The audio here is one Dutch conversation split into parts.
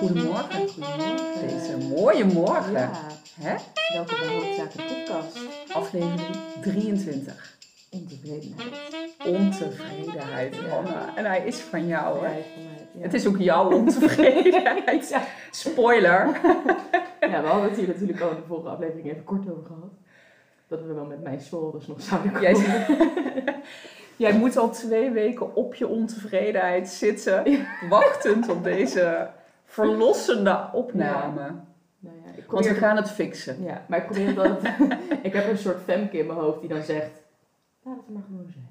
Goedemorgen. Goedemorgen. Deze mooie morgen. Ja, Hè? welkom bij Hoofdzaken Podcast. Aflevering 23. Ontevredenheid. Ontevredenheid, Ja. Anna. En hij is van jou, hè? Ja, van mij, ja. Het is ook jouw ontevredenheid. Spoiler. Ja, we hadden het hier natuurlijk al in de vorige aflevering even kort over gehad. Dat we wel met mijn shoulders nog zouden komen. Jij, jij moet al twee weken op je ontevredenheid zitten, wachtend op deze verlossende opname. Nou ja, ik Want we gaan het fixen. Ja, maar ik probeer dat... ik heb een soort femke in mijn hoofd die dan zegt... Laat het maar gewoon zijn.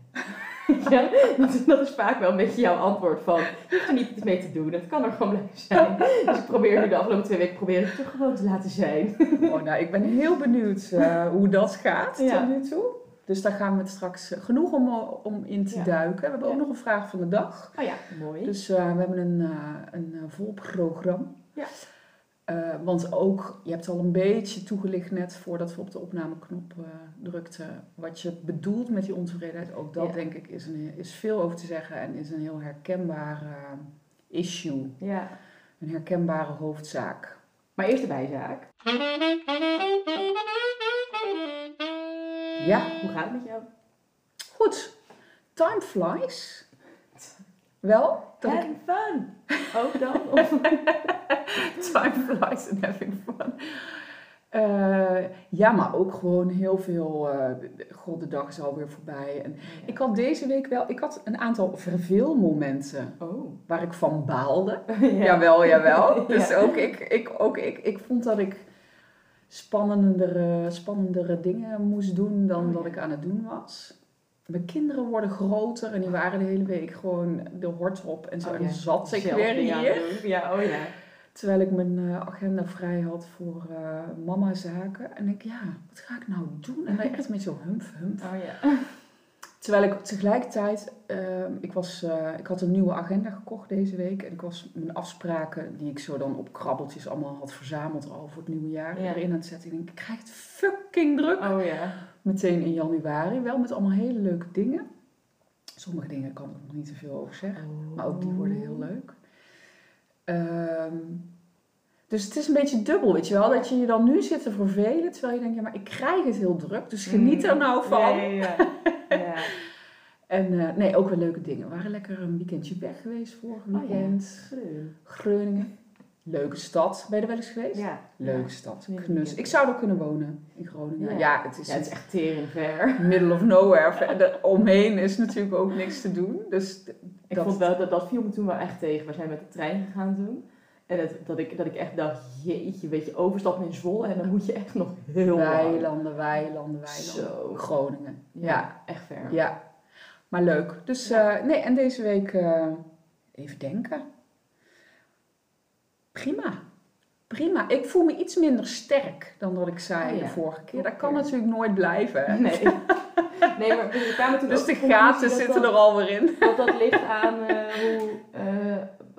ja, dat, is- dat is vaak wel een beetje jouw antwoord van... Je hoeft er niet iets mee te doen, het kan er gewoon blijven zijn. Dus ik probeer nu de afgelopen twee weken probeer ik het er gewoon te laten zijn. Oh, nou, ik ben heel benieuwd eh, hoe dat gaat Ja. tot nu toe. Dus daar gaan we het straks eh, genoeg om, om in te Ja. duiken. We hebben ook nog een vraag van de dag. Oh ja, mooi. Dus eh, we hebben een, eh, een eh, vol programma. Ja. Eh, want ook, je hebt al een beetje toegelicht net voordat we op de opnameknop eh, drukten. Wat je bedoelt met die ontevredenheid. Ook dat Ja. denk ik is, een, is veel over te zeggen en is een heel herkenbaar eh, issue. Ja. Een herkenbare hoofdzaak. Maar eerst de bijzaak. Ja, Hoe gaat het met jou? goed. Time flies. Wel? Ik Having fun! Ook dan? Of... Time flies and having fun. Eh, ja, maar ook gewoon heel veel. eh, God, de dag is alweer voorbij. En ik had deze week wel. Ik had een aantal verveelmomenten Oh. waar ik van baalde. Ja. Jawel, jawel. Dus Ja. ook, ik, ik, ook ik, ik vond dat ik spannendere, spannendere dingen moest doen dan Oh, dat ja. ik aan het doen was. Mijn kinderen worden groter en die waren de hele week gewoon de hort op. En zo Oh, en zat ik Zelf weer hier. Ja, oh ja. Terwijl ik mijn eh, agenda vrij had voor eh mama-zaken. En ik, ja, wat ga ik nou doen? En dan echt met zo hump, hump. Oh ja. Terwijl ik tegelijkertijd, eh, ik, was, eh, ik had een nieuwe agenda gekocht deze week. En ik was mijn afspraken, die ik zo dan op krabbeltjes allemaal had verzameld al voor het nieuwe jaar, Ja. erin aan het zetten. Ik denk, ik krijg het fucking druk. Oh ja. Meteen in januari, wel met allemaal hele leuke dingen. Sommige dingen kan ik nog niet te veel over zeggen. Maar ook die worden heel leuk. Ehm, dus het is een beetje dubbel, weet je wel. Dat je je dan nu zit te vervelen. Terwijl je denkt, ja, maar ik krijg het heel druk. Dus geniet er nou van. Ja, ja, ja. ja. En eh, nee, ook wel leuke dingen. We waren lekker een weekendje weg geweest vorig Oh ja. weekend. Groen. Groningen. Leuke stad. Ben je er wel eens geweest? Ja. Leuke stad. Knus. Ik zou er kunnen wonen in Groningen. Ja, Ja. het is, het is echt tering ver. middle of nowhere. Omheen is natuurlijk ook niks te doen. Dus Ik dat, vond wel, dat, dat viel me toen wel echt tegen. We zijn met de trein gegaan toen. En dat, dat, ik, dat ik echt dacht, jeetje, weet je, overstappen in Zwolle en dan moet je echt nog heel lang. weilanden, weilanden, weilanden. Zo. Groningen. Ja. echt ver. Ja, maar leuk. Dus Ja. eh, nee, en deze week eh, even denken. Prima. Prima. Ik voel me iets minder sterk dan dat ik zei Oh ja. de vorige keer. Dat kan natuurlijk nooit blijven. Nee. nee, maar we kwamen toen Dus de gaten zitten dat- er alweer in. Dat dat ligt aan eh, hoe,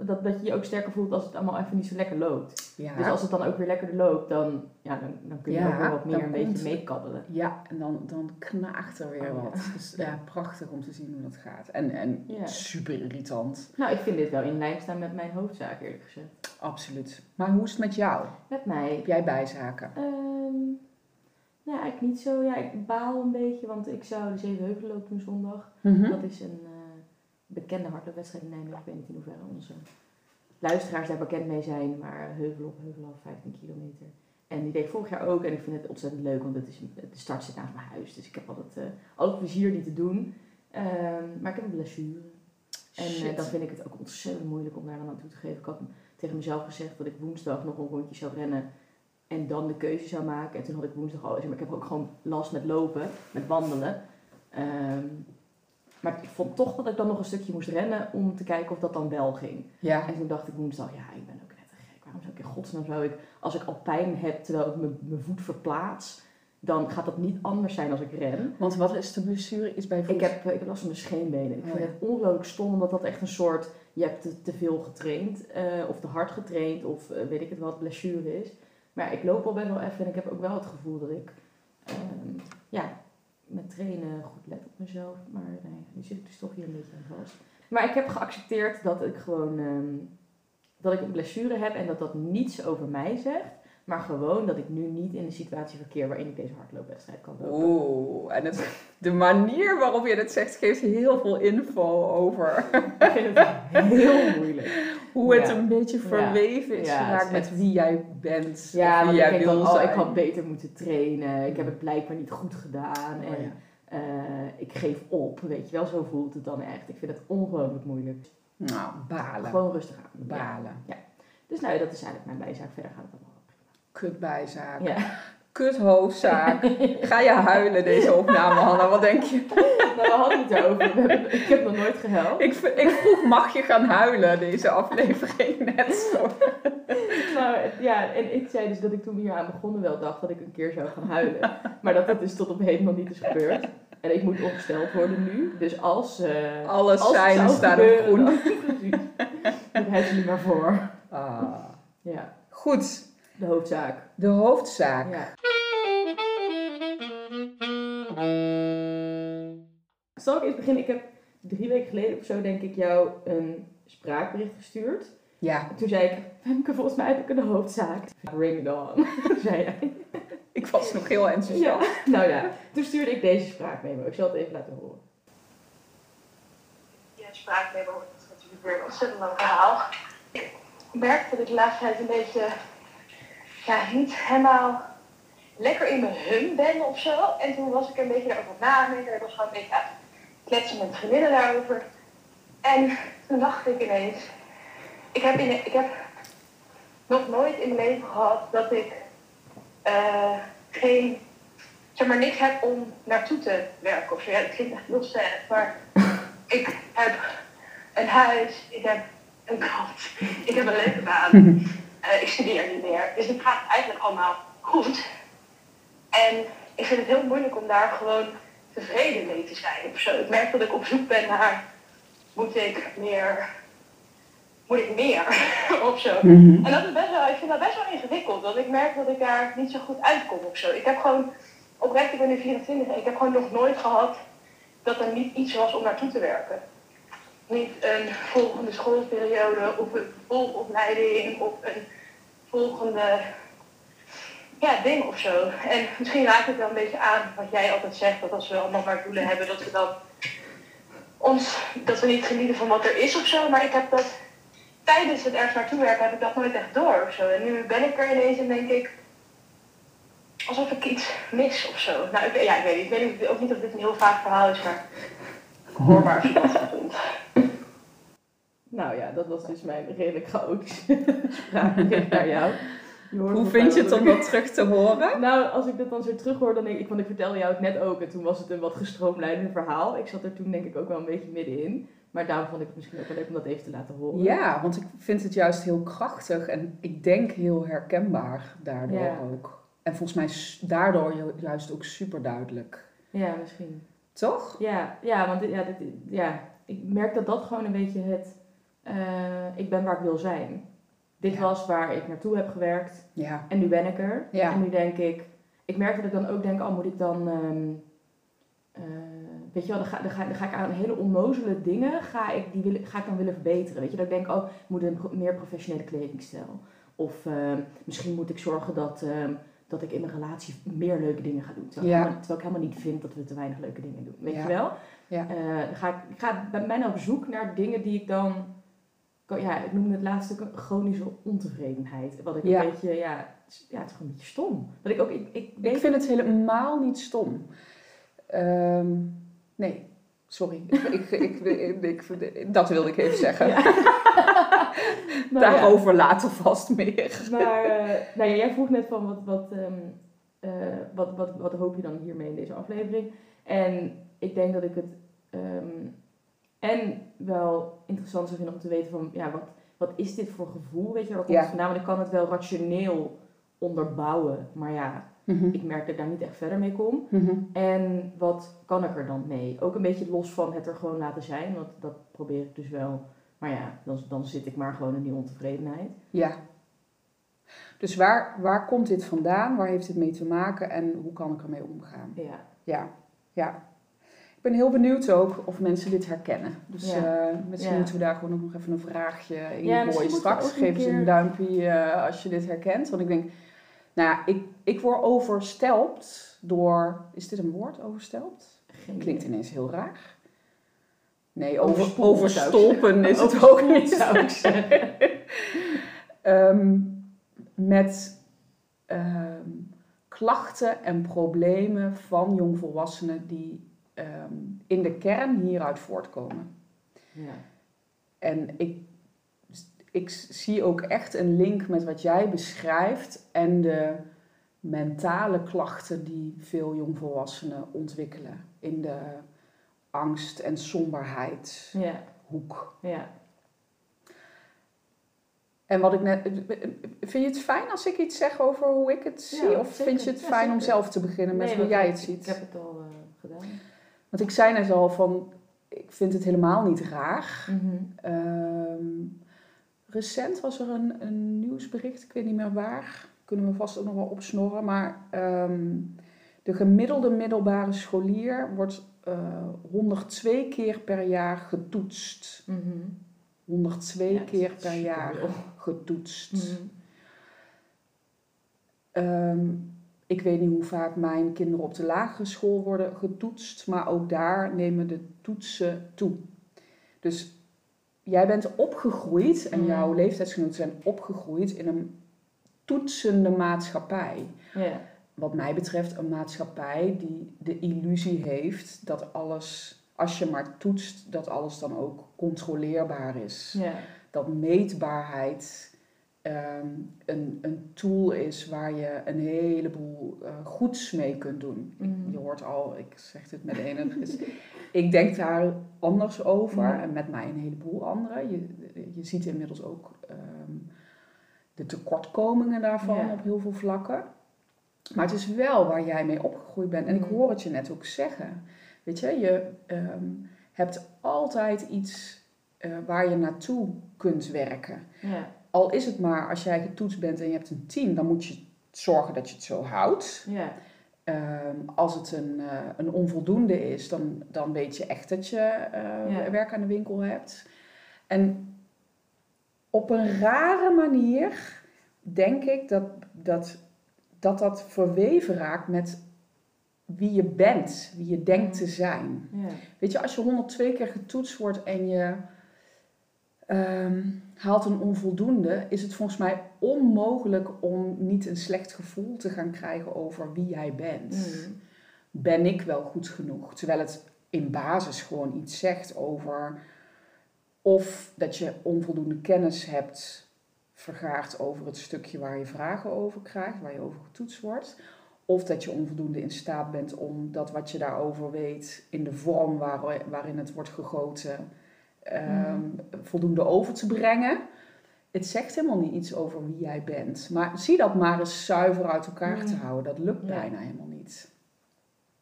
dat, dat je je ook sterker voelt als het allemaal even niet zo lekker loopt. Ja, Dus als het dan ook weer lekkerder loopt, dan, ja, dan, dan kun je Ja, ook weer wat meer een beetje meekabbelen. ja en dan, dan knaagt er weer Oh, ja. wat. Dus ja, prachtig om te zien hoe dat gaat. En, en super irritant. Nou, ik vind dit wel in lijn staan met mijn hoofdzaak, eerlijk gezegd. Absoluut. Maar hoe is het met jou? Met mij. Heb jij bijzaken? Ehm ja, eigenlijk niet zo. Ja, ik baal een beetje, want ik zou de Zevenheuvel lopen zondag. Mhm. Dat is een bekende hardloopwedstrijd in Nijmegen. Ik weet niet in hoeverre onze luisteraars daar bekend mee zijn, maar heuvel op, heuvel af, 15 kilometer. En die deed ik vorig jaar ook en ik vind het ontzettend leuk, want het is, de start zit naast mijn huis. Dus ik heb altijd, eh altijd plezier die te doen. Ehm, maar ik heb een blessure. En eh, dan vind ik het ook ontzettend moeilijk om daar dan aan toe te geven. Ik had tegen mezelf gezegd dat ik woensdag nog een rondje zou rennen en dan de keuze zou maken. En toen had ik woensdag al, maar ik heb ook gewoon last met lopen, met wandelen. Ehm, maar ik vond toch dat ik dan nog een stukje moest rennen om te kijken of dat dan wel ging. Ja, En toen dacht ik woensdag, ja, ik ben ook net te gek. Waarom zou ik in godsnaam zou ik, als ik al pijn heb terwijl ik mijn- voet verplaats, dan gaat dat niet anders zijn als ik ren. want wat is de blessure? Is bij voet? Ik heb, eh, ik heb last van mijn scheenbenen. Ik Oh, vind ja. het ongelooflijk stom, omdat dat echt een soort... Je hebt te, te veel getraind, eh, of te hard getraind, of eh, weet ik het wat, blessure is. Maar ik loop al best wel even en ik heb ook wel het gevoel dat ik... ehm, ja, met trainen goed let op mezelf. Maar nee, nu zit dus toch hier een beetje vast. Maar ik heb geaccepteerd dat ik gewoon... ehm, dat ik een blessure heb en dat dat niets over mij zegt. Maar gewoon dat ik nu niet in de situatie verkeer waarin ik deze hardloopwedstrijd kan lopen. Oeh, en het, de manier waarop je het zegt geeft heel veel info over Ik vind het heel moeilijk. hoe het Ja. een beetje verweven is Ja, geraakt met echt- wie jij bent. Ja, wie ik jij wil dan, oh, zijn. ik had beter moeten trainen. Ik heb het blijkbaar niet goed gedaan. Oh, en ja. eh, ik geef op, weet je wel. Zo voelt het dan echt. Ik vind het ongelooflijk moeilijk. Nou, balen. Gewoon rustig aan. Ja. Balen. Dus nou, dat is eigenlijk mijn bijzaak. Verder gaat het allemaal wel prima. Kut bijzaak. Ja. Ga je huilen deze opname, Hanna? Wat denk je? Nou, we hadden het erover. Hebben, ik heb nog nooit gehuild. Ik, ik vroeg, mag je gaan huilen deze aflevering net zo? Nou, ja, en ik zei dus dat ik toen we hier aan begonnen wel dacht dat ik een keer zou gaan huilen. Maar dat dat dus tot op heden nog niet is gebeurd. En ik moet opgesteld worden nu. Dus als... eh Alle seinen staan op groen. Precies. Rijdt ze niet meer voor. Ah. Ja, Goed, de hoofdzaak. de hoofdzaak. Ja. Zal ik eens beginnen? Ik heb drie weken geleden of zo denk ik jou een spraakbericht gestuurd. Ja, Toen zei ik, Femke, volgens mij heb ik een hoofdzaak. Bring it on, zei jij. ik was nog heel enthousiast. Ja, nou ja. Toen stuurde ik deze spraakmemo. Ik zal het even laten horen. je spraakmemo, is natuurlijk weer een ontzettend lang verhaal. Ik merk dat ik de laatste tijd een beetje, ja, niet helemaal lekker in mijn hum ben of zo. En toen was ik een beetje daarover nadenken. Ik was gewoon een beetje aan het kletsen met vriendinnen daarover. En toen dacht ik ineens, ik heb, in, ik heb nog nooit in mijn leven gehad dat ik eh, geen, zeg maar, niks heb om naartoe te werken of zo. Ja, dat klinkt echt heel sad, maar ik heb een huis, ik heb een kat, ik heb een leuke baan, eh, ik studeer niet meer. Dus het gaat eigenlijk allemaal goed. En ik vind het heel moeilijk om daar gewoon tevreden mee te zijn of zo. Ik merk dat ik op zoek ben naar, moet ik meer, moet ik meer of zo. Mhm. En dat is best wel, ik vind dat best wel ingewikkeld, want ik merk dat ik daar niet zo goed uitkom of zo. Ik heb gewoon, oprecht, ik ben nu 24 en ik heb gewoon nog nooit gehad dat er niet iets was om naartoe te werken. Niet een volgende schoolperiode of een volopleiding of een volgende ja, ding of zo. En misschien raakt het wel een beetje aan wat jij altijd zegt, dat als we allemaal maar doelen hebben, dat we dan ons, dat we niet genieten van wat er is of zo. Maar ik heb dat tijdens het ergens naartoe werken heb ik dat nooit echt door of zo. En nu ben ik er ineens en denk ik, alsof ik iets mis of zo. Nou, ik, ja, ik weet niet. Ik weet ook niet of dit een heel vaag verhaal is, maar hoor maar als je dat vindt. Nou ja, dat was dus mijn redelijk chaotische spraakbericht naar jou. Je Hoe vind je het om dat terug te horen? Nou, als ik dat dan zo terughoor, dan denk ik, want ik vertelde jou het net ook. En toen was het een wat gestroomlijnder verhaal. Ik zat er toen denk ik ook wel een beetje middenin. Maar daarom vond ik het misschien ook wel leuk om dat even te laten horen. Ja, want ik vind het juist heel krachtig en ik denk heel herkenbaar daardoor Ja. ook. En volgens mij daardoor ju- juist ook super duidelijk. Ja, misschien. Toch? Ja, ja want ja, dit, ja, ik merk dat dat gewoon een beetje het... eh, ik ben waar ik wil zijn. Dit Ja. was waar ik naartoe heb gewerkt. Ja. En nu ben ik er. Ja. En nu denk ik... Ik merk dat ik dan ook denk, oh moet ik dan... ehm, eh, weet je wel, dan ga, dan, ga, dan ga ik aan hele onnozele dingen... Ga ik, die willen, ga ik dan willen verbeteren. Weet je, dat ik denk, oh, ik moet een meer professionele kledingstijl. Of ehm, misschien moet ik zorgen dat... ehm, dat ik in mijn relatie meer leuke dingen ga doen. Terwijl, Ja. ik, helemaal, terwijl ik helemaal niet vind dat we te weinig leuke dingen doen. Weet je wel? Ja. Eh, ga ik, ik ga bij mij op zoek naar dingen die ik dan... Ja, ik noemde het laatst ook een chronische ontevredenheid. Wat ik Ja. een beetje... Ja, ja, het is gewoon een beetje stom. Dat ik ook... Ik, ik, weet- Ik vind het helemaal niet stom. Ehm, nee, sorry. Ik, ik, ik, dat wilde ik even zeggen. Ja. Ja. Daarover later vast meer. Maar eh, nou ja, jij vroeg net van wat, wat, ehm, eh, wat, wat, wat hoop je dan hiermee in deze aflevering? En ik denk dat ik het ehm, en wel interessant zou vinden om te weten van ja, wat, wat is dit voor gevoel? Weet je, waar komt Ja. het vandaan? Want ik kan het wel rationeel onderbouwen, maar ja, Mhm. ik merk dat ik daar niet echt verder mee kom. Mhm. En wat kan ik er dan mee? Ook een beetje los van het er gewoon laten zijn, want dat probeer ik dus wel. Maar ja, dan, dan zit ik maar gewoon in die ontevredenheid. Ja. Dus waar, waar komt dit vandaan? Waar heeft dit mee te maken? En hoe kan ik ermee omgaan? Ja. Ja, ja. Ik ben heel benieuwd ook of mensen dit herkennen. Dus Ja. eh, misschien Ja. moeten we daar gewoon ook nog even een vraagje in Ja, gooien straks. Geef eens een duimpje eh, als je dit herkent. Want ik denk, nou ja, ik, ik word overstelpt door... Is dit een woord, overstelpt? Geen Klinkt ineens heel raar. Nee, over, overstolpen is het ook niet. zou ik zeggen. Ehm, met ehm, klachten en problemen van jongvolwassenen die ehm, in de kern hieruit voortkomen. Ja. En ik, ik zie ook echt een link met wat jij beschrijft en de mentale klachten die veel jongvolwassenen ontwikkelen in de angst en somberheid Ja. hoek. Ja. En wat ik net. Vind je het fijn als ik iets zeg over hoe ik het zie? Ja, of zeker. vind je het Ja, fijn om zelf te beginnen met Nee, hoe jij het ziet? Ik heb het al eh, gedaan. Want ik zei net al van. Ik vind het helemaal niet raar. Mhm. Ehm, recent was er een, een nieuwsbericht, ik weet niet meer waar. Kunnen we vast ook nog wel opsnorren. Maar ehm, de gemiddelde middelbare scholier wordt eh 102 keer per jaar getoetst. Mhm. 102 Ja, dat keer per jaar getoetst. Mhm. Ehm, ik weet niet hoe vaak mijn kinderen op de lagere school worden getoetst, maar ook daar nemen de toetsen toe. Dus jij bent opgegroeid en Mm. jouw leeftijdsgenoten zijn opgegroeid in een toetsende maatschappij. Ja. Wat mij betreft een maatschappij die de illusie heeft dat alles, als je maar toetst, dat alles dan ook controleerbaar is Ja. dat meetbaarheid ehm, een, een tool is waar je een heleboel eh, goeds mee kunt doen. Mhm. Je hoort al, ik zeg dit met enig. Dus ik denk daar anders over Ja. en met mij een heleboel anderen. Je, je ziet inmiddels ook ehm, de tekortkomingen daarvan Ja. op heel veel vlakken. Maar het is wel waar jij mee opgegroeid bent. En ik Mhm. hoor het je net ook zeggen. Weet je, je ehm, hebt altijd iets eh, waar je naartoe kunt werken. Ja. Al is het maar als jij getoetst bent en je hebt een 10, dan moet je zorgen dat je het zo houdt. Ja. Ehm, als het een, eh, een onvoldoende is, dan, dan weet je echt dat je eh, Ja. werk aan de winkel hebt. En op een rare manier denk ik dat dat, dat, dat verweven raakt met wie je bent, wie je denkt te zijn. Ja. Weet je, als je 102 keer getoetst wordt en je ehm, haalt een onvoldoende, is het volgens mij onmogelijk om niet een slecht gevoel te gaan krijgen over wie jij bent. Mhm. Ben ik wel goed genoeg? Terwijl het in basis gewoon iets zegt over of dat je onvoldoende kennis hebt vergaard over het stukje waar je vragen over krijgt, waar je over getoetst wordt. Of dat je onvoldoende in staat bent om dat wat je daarover weet in de vorm waar, waarin het wordt gegoten ehm, voldoende over te brengen. Het zegt helemaal niet iets over wie jij bent. Maar zie dat maar eens zuiver uit elkaar te houden. Dat lukt Ja. bijna helemaal niet.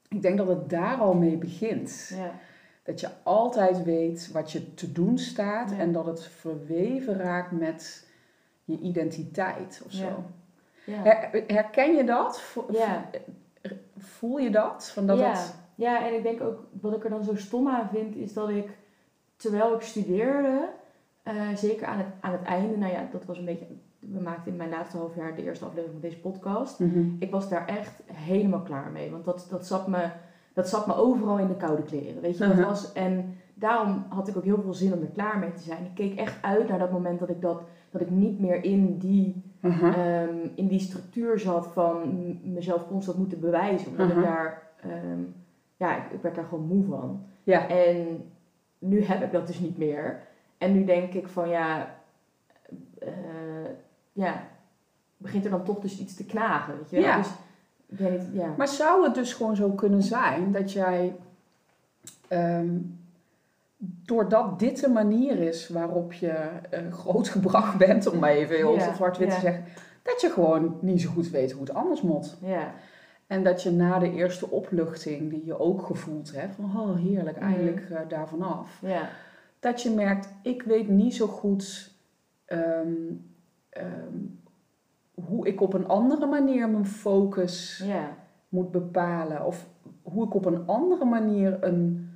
Ik denk dat het daar al mee begint. Ja. Dat je altijd weet wat je te doen staat Ja. en dat het verweven raakt met je identiteit of zo. Her- herken je dat? Voel je dat? Van dat ja. het... ja, en ik denk ook, wat ik er dan zo stom aan vind, is dat ik, terwijl ik studeerde, eh, zeker aan het, aan het einde, nou ja, dat was een beetje, we maakten in mijn laatste half jaar de eerste aflevering van deze podcast. Mhm. Ik was daar echt helemaal klaar mee, want dat, dat, zat, me, dat zat me overal in de koude kleren, weet je. Dat Mhm. was, en daarom had ik ook heel veel zin om er klaar mee te zijn. Ik keek echt uit naar dat moment dat ik, dat, dat ik niet meer in die Mhm. ehm, in die structuur zat van mezelf constant moeten bewijzen. Omdat ik daar, ehm, ja, ik, ik werd daar gewoon moe van. Ja. En nu heb ik dat dus niet meer. En nu denk ik van ja, eh, ja, begint er dan toch dus iets te knagen, weet je? Ja. Dus ik weet niet, ja. Maar zou het dus gewoon zo kunnen zijn dat jij, ehm, doordat dit de manier is waarop je eh, grootgebracht bent, om maar even heel Ja, zwart-wit te zeggen, dat je gewoon niet zo goed weet hoe het anders moet. Ja, En dat je na de eerste opluchting, die je ook gevoeld hebt, van oh heerlijk, Mhm. eindelijk eh, daarvan af. ja, Dat je merkt, ik weet niet zo goed ehm, ehm, hoe ik op een andere manier mijn focus ja, moet bepalen. Of hoe ik op een andere manier een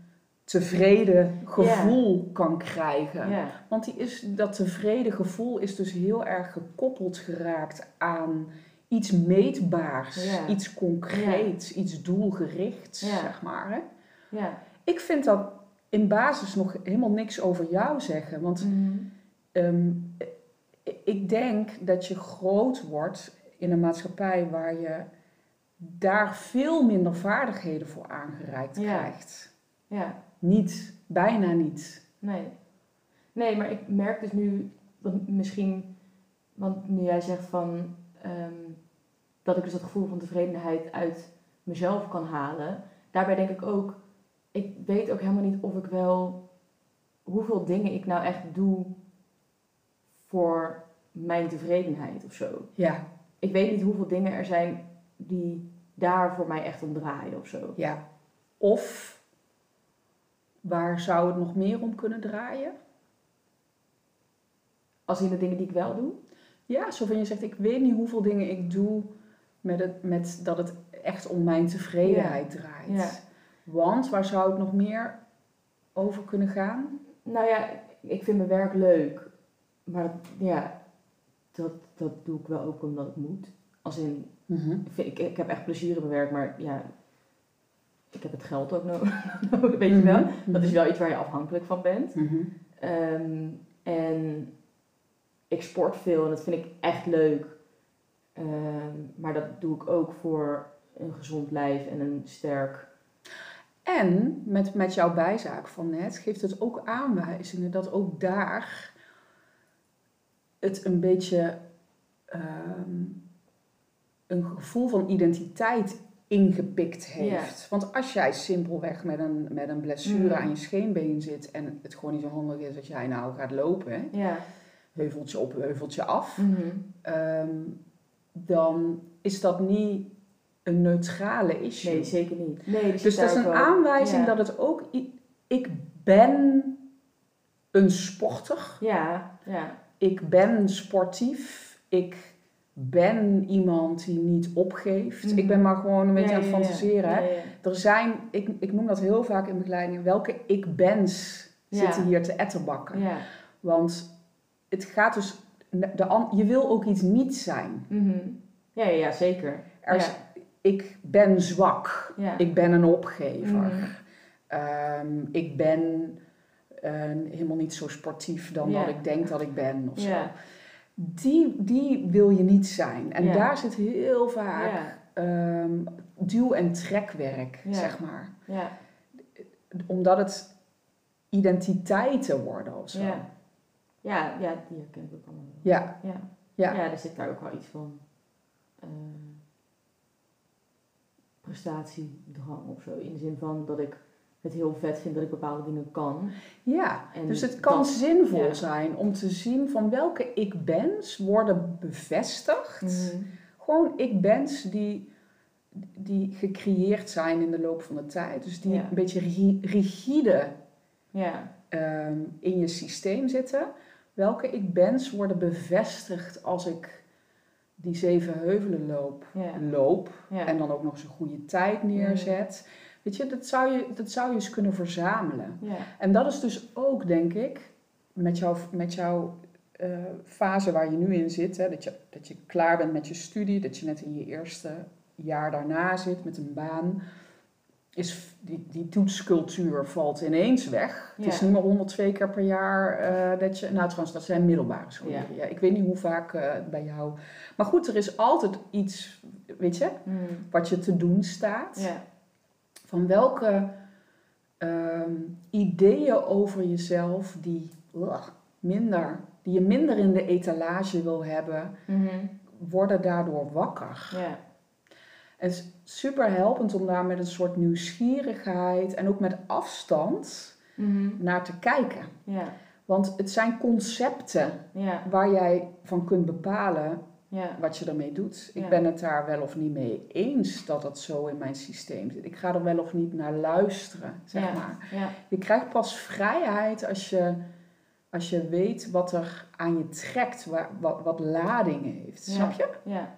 tevreden gevoel kan krijgen. Want die is, dat tevreden gevoel is dus heel erg gekoppeld geraakt aan iets meetbaars, Ja. iets concreets, iets doelgerichts, Ja. zeg maar. Hè? Ja. Ik vind dat in basis nog helemaal niks over jou zeggen. Want Mhm. ehm, ik denk dat je groot wordt in een maatschappij waar je daar veel minder vaardigheden voor aangereikt krijgt. Ja. Niet, bijna niet. Nee. Nee, maar ik merk dus nu, want misschien, want nu jij zegt van, ehm, dat ik dus dat gevoel van tevredenheid uit mezelf kan halen, daarbij denk ik ook, ik weet ook helemaal niet of ik wel, hoeveel dingen ik nou echt doe voor mijn tevredenheid of zo. Ja, Ik weet niet hoeveel dingen er zijn die daar voor mij echt om draaien of zo. ja. Of waar zou het nog meer om kunnen draaien? Als in de dingen die ik wel doe. Ja, zo van je zegt, ik weet niet hoeveel dingen ik doe met, het, met dat het echt om mijn tevredenheid draait. Ja. Want waar zou het nog meer over kunnen gaan? Nou ja, ik vind mijn werk leuk. Maar ja, dat, dat doe ik wel ook omdat het moet. Als in, ik, vind- ik, ik heb echt plezier in mijn werk, maar ja, ik heb het geld ook nodig. Weet je wel? Mhm. Dat is wel iets waar je afhankelijk van bent. Mhm. Ehm, en ik sport veel en dat vind ik echt leuk. Ehm, maar dat doe ik ook voor een gezond lijf en een sterk. En met, met jouw bijzaak van net geeft het ook aanwijzingen dat ook daar het een beetje ehm, een gevoel van identiteit ingepikt heeft. Want als jij simpelweg met een, met een blessure Mm. aan je scheenbeen zit en het gewoon niet zo handig is dat jij nou gaat lopen, Ja. heuveltje op, heuveltje af, Mhm. ehm, dan is dat niet een neutrale issue. Nee, zeker niet. Nee, Dus dat is een aanwijzing dat het ook... Ik ben een sporter. Ja, ja. Ik ben sportief. Ik ben iemand die niet opgeeft. Mhm. Ik ben maar gewoon een beetje Ja, aan het fantaseren. Ja. Er zijn, ik, ik noem dat heel vaak in begeleidingen, welke ik-bens zitten hier te etterbakken. Ja. Want het gaat dus... De, je wil ook iets niet zijn. Mhm. ja, ja, ja, zeker. Er is, Ik ben zwak. Ja. Ik ben een opgever. Mhm. Ehm, ik ben eh, helemaal niet zo sportief dan dat ik denk dat ik ben. Of zo. Die, die wil je niet zijn. En daar zit heel vaak ehm, duw- en trekwerk, zeg maar. Omdat het identiteiten worden of zo. Ja. Ja, die herken ik ook allemaal wel. Ja, Ja. Ja. ja, er zit daar ook wel iets van eh, prestatiedrang of zo. In de zin van dat ik het heel vet vind dat ik bepaalde dingen kan. ja. En dus het kan dat- zinvol ja. zijn om te zien van welke ik-bens worden bevestigd. Mhm. Gewoon ik-bens die, die gecreëerd zijn in de loop van de tijd. Dus die Ja. een beetje ri- rigide Ja, ehm, in je systeem zitten. Welke ik-bens worden bevestigd als ik die zeven heuvelen loop, loop en dan ook nog eens een goede tijd neerzet. Weet je, dat zou je, dat zou je eens kunnen verzamelen. En dat is dus ook, denk ik, met jouw, met jouw eh, fase waar je nu in zit, hè, dat, je, dat je klaar bent met je studie, dat je net in je eerste jaar daarna zit met een baan, is die, die toetscultuur valt ineens weg. Het is niet meer 102 keer per jaar eh, dat je, nou trouwens, dat zijn middelbare scholieren. Ja. ik weet niet hoe vaak eh, bij jou. Maar goed, er is altijd iets, weet je, Mhm. wat je te doen staat ja. van welke ehm, ideeën over jezelf die minder, die je minder in de etalage wil hebben, Mhm. worden daardoor wakker. ja. Super helpend om daar met een soort nieuwsgierigheid en ook met afstand Mhm. naar te kijken. ja. Want het zijn concepten ja. waar jij van kunt bepalen ja. wat je ermee doet. Ik ben het daar wel of niet mee eens dat dat zo in mijn systeem zit. Ik ga er wel of niet naar luisteren, zeg maar. Je krijgt pas vrijheid als je, als je weet wat er aan je trekt, wa- wat, wat lading heeft. Snap je? ja.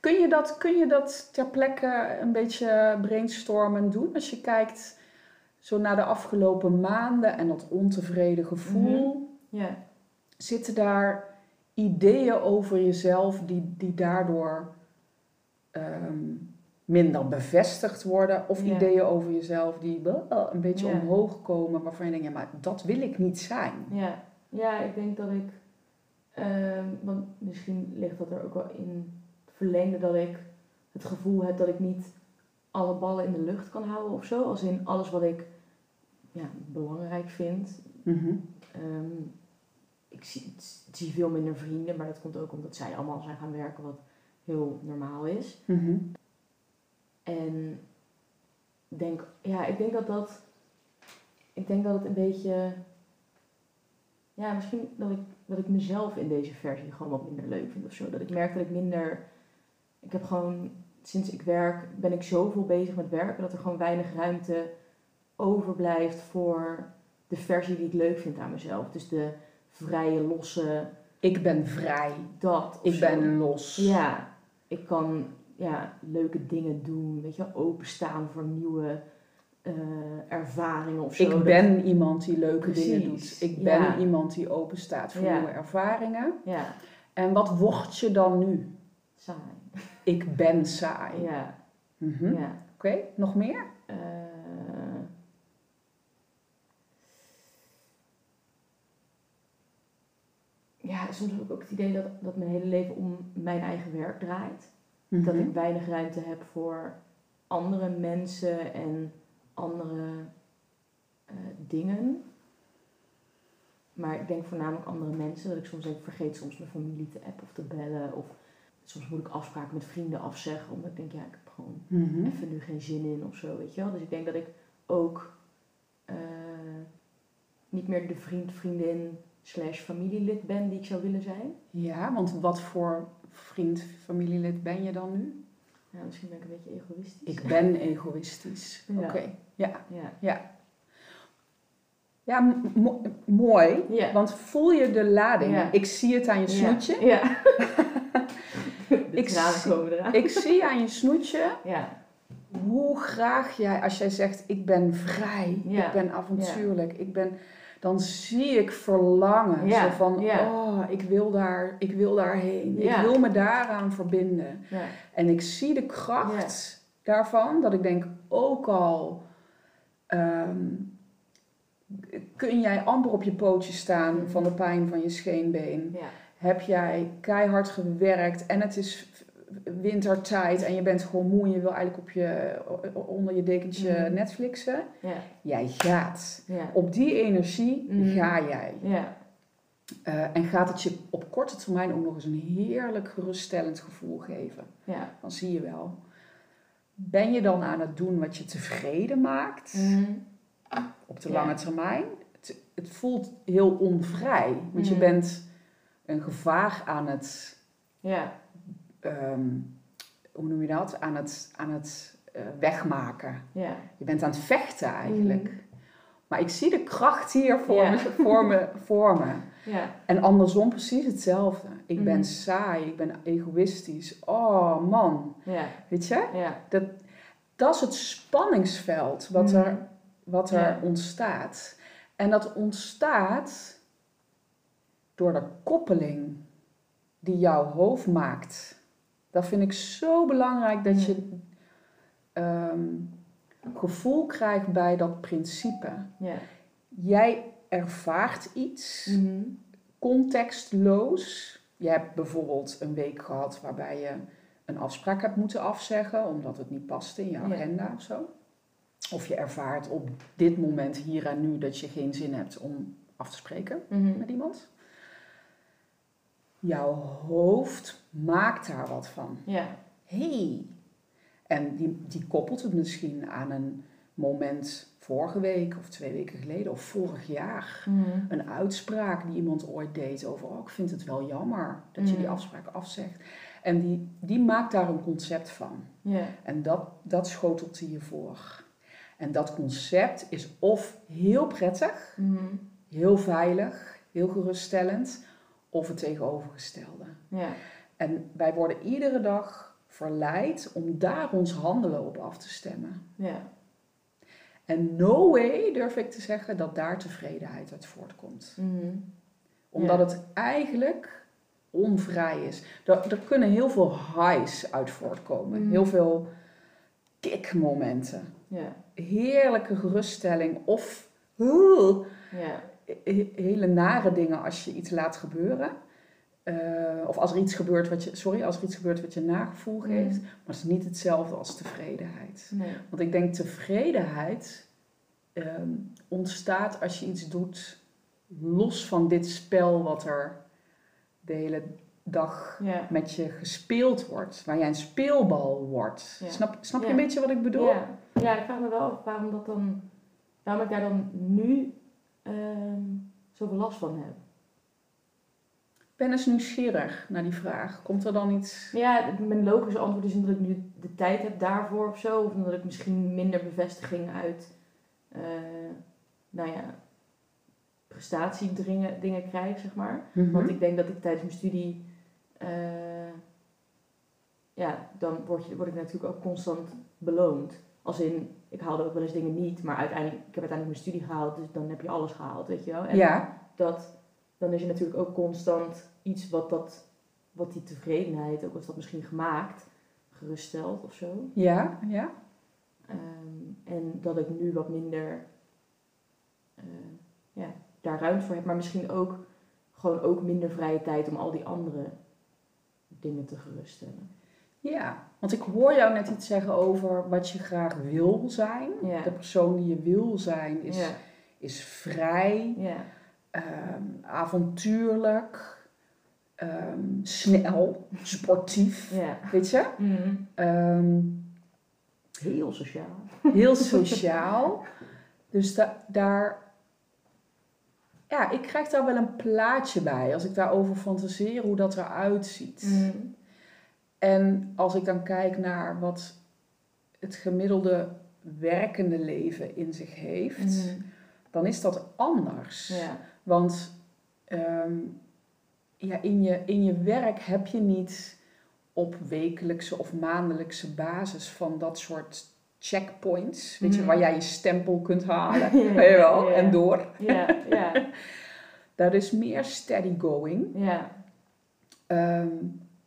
Kun je, dat, kun je dat ter plekke een beetje brainstormen doen? Als je kijkt, zo na de afgelopen maanden en dat ontevreden gevoel, Ja. zitten daar ideeën over jezelf die, die daardoor ehm, minder bevestigd worden? Of ideeën over jezelf die wel een beetje omhoog komen, waarvan je denkt, ja, maar dat wil ik niet zijn. Ja, ja ik denk dat ik, ehm, want misschien ligt dat er ook wel in verlengde dat ik het gevoel heb dat ik niet alle ballen in de lucht kan houden of zo. Als in alles wat ik ja, belangrijk vind. Mhm. Ehm, ik, zie, veel minder vrienden, maar dat komt ook omdat zij allemaal zijn gaan werken, wat heel normaal is. Mhm. En denk, ja, ik denk dat dat, ik denk dat het een beetje, ja, misschien dat ik, dat ik mezelf in deze versie gewoon wat minder leuk vind of zo. Dat ik merk dat ik minder, ik heb gewoon, sinds ik werk, ben ik zoveel bezig met werken dat er gewoon weinig ruimte overblijft voor de versie die ik leuk vind aan mezelf. Dus de vrije, losse, Ik ben vrij. dat. Ik zo. ben los. Ja, ik kan ja, leuke dingen doen, weet je, openstaan voor nieuwe eh, ervaringen of zo. Ik Dat- ben iemand die leuke dingen doet. Ik ben ja. iemand die open staat voor Ja. nieuwe ervaringen. Ja, En wat word je dan nu? saai. Ik ben saai. Ja, Mhm. ja. Oké, nog meer? Eh, ja, soms heb ik ook het idee dat, dat mijn hele leven om mijn eigen werk draait. Dat Mhm. ik weinig ruimte heb voor andere mensen en andere eh, dingen. Maar ik denk voornamelijk andere mensen. Dat ik soms denk, vergeet soms mijn familie te appen of te bellen. Of soms moet ik afspraken met vrienden afzeggen. Omdat ik denk, ja, ik heb gewoon Mhm. even nu geen zin in of zo, weet je wel. Dus ik denk dat ik ook eh, niet meer de vriend, vriendin slash familielid ben die ik zou willen zijn. Ja, want wat voor vriend, familielid ben je dan nu? Ja, misschien ben ik een beetje egoïstisch. Ik ben egoïstisch. Ja. Oké, ja. Ja. Ja, mo- mooi. Ja. Want voel je de lading? Ja. Ik zie het aan je snoetje. Ja. ja. de Ik tranen komen eraan. Ik zie aan je snoetje Ja. hoe graag jij, als jij zegt ik ben vrij, Ja. ik ben avontuurlijk, ik ben, dan zie ik verlangen. Zo van, oh, ik wil, daar, ik wil daarheen. Ik wil me daaraan verbinden. Ja. En ik zie de kracht daarvan, dat ik denk, ook al ehm, kun jij amper op je pootjes staan van de pijn van je scheenbeen Ja. Heb jij keihard gewerkt en het is wintertijd en je bent gewoon moe en je wil eigenlijk op je, onder je dekentje Mhm. Netflixen. Jij gaat. Op die energie Mhm. ga jij. Eh, en gaat het je op korte termijn ook nog eens een heerlijk geruststellend gevoel geven. Dan zie je wel. Ben je dan aan het doen wat je tevreden maakt Mhm. op de lange termijn? Het, het voelt heel onvrij, want je bent een gevaar aan het Ja. ehm, hoe noem je dat? Aan het, aan het eh, wegmaken. Ja. Je bent aan het vechten eigenlijk. Mhm. Maar ik zie de kracht hier voor, Ja. me, voor, me, voor me. Ja. En andersom precies hetzelfde. Ik Mhm. ben saai, ik ben egoïstisch. Oh man, Ja. weet je? Dat, dat is het spanningsveld wat er, Mhm. wat er ontstaat. En dat ontstaat door de koppeling die jouw hoofd maakt. Dat vind ik zo belangrijk dat je ehm, gevoel krijgt bij dat principe. Ja. Jij ervaart iets Mhm. contextloos. Je hebt bijvoorbeeld een week gehad waarbij je een afspraak hebt moeten afzeggen omdat het niet paste in je Ja. agenda of zo. Of je ervaart op dit moment hier en nu dat je geen zin hebt om af te spreken Mhm. met iemand. Jouw hoofd maakt daar wat van. Ja. Hey. En die, die koppelt het misschien aan een moment vorige week of twee weken geleden of vorig jaar. Mhm. Een uitspraak die iemand ooit deed over, oh, ik vind het wel jammer dat je die Mhm. afspraak afzegt. En die, die maakt daar een concept van. Ja. En dat, dat schotelt hij je voor. En dat concept is of heel prettig, Mhm. heel veilig, heel geruststellend, of het tegenovergestelde. Ja. En wij worden iedere dag verleid om daar ons handelen op af te stemmen. Ja. En no way durf ik te zeggen dat daar tevredenheid uit voortkomt. Mhm. Omdat Ja. het eigenlijk onvrij is. Er, er kunnen heel veel highs uit voortkomen. Mhm. Heel veel kickmomenten. Ja, Heerlijke geruststelling of ja, hele nare dingen als je iets laat gebeuren. Eh, of als er iets gebeurt wat je, sorry, als er iets gebeurt wat je nagevoel geeft. Mhm. Maar het is niet hetzelfde als tevredenheid. nee. Want ik denk tevredenheid ehm, ontstaat als je iets doet los van dit spel wat er de hele dag met je gespeeld wordt. Waar jij een speelbal wordt. Snap, snap je een beetje wat ik bedoel? Ja. ja, ik vraag me wel af waarom dat dan, waarom ik daar dan nu ehm zoveel last van heb. Ik ben eens nieuwsgierig naar die vraag. Komt er dan iets... Ja, mijn logische antwoord is omdat ik nu de tijd heb daarvoor of zo. Of omdat ik misschien minder bevestiging uit, eh, nou ja, prestatiedingen dingen krijg, zeg maar. Mhm. Want ik denk dat ik tijdens mijn studie, eh, ja, dan word, je, word ik natuurlijk ook constant beloond. Als in, ik haalde ook wel eens dingen niet, maar uiteindelijk, ik heb uiteindelijk mijn studie gehaald, dus dan heb je alles gehaald, weet je wel. En Ja, dat, dan is er natuurlijk ook constant iets wat, dat, wat die tevredenheid, ook als dat misschien gemaakt, geruststelt of zo. ja, ja. Ehm, en dat ik nu wat minder eh, ja, daar ruimte voor heb, maar misschien ook gewoon ook minder vrije tijd om al die andere dingen te geruststellen. Ja, want ik hoor jou net iets zeggen over wat je graag wil zijn. Ja. De persoon die je wil zijn is, ja, is vrij, ja, ehm, avontuurlijk, ehm, snel, sportief. Weet je? Mhm. Ehm, Heel sociaal. heel sociaal. Dus da- daar. Ja, ik krijg daar wel een plaatje bij als ik daarover fantaseer hoe dat eruit ziet. Mhm. En als ik dan kijk naar wat het gemiddelde werkende leven in zich heeft, Mhm. dan is dat anders. Ja, Want ehm, ja, in, je, in je werk heb je niet op wekelijkse of maandelijkse basis van dat soort checkpoints, weet je, Mhm. waar jij je stempel kunt halen, Ja, weet je wel, ja, en door. ja, ja, Dat is meer steady going. ja, Ehm,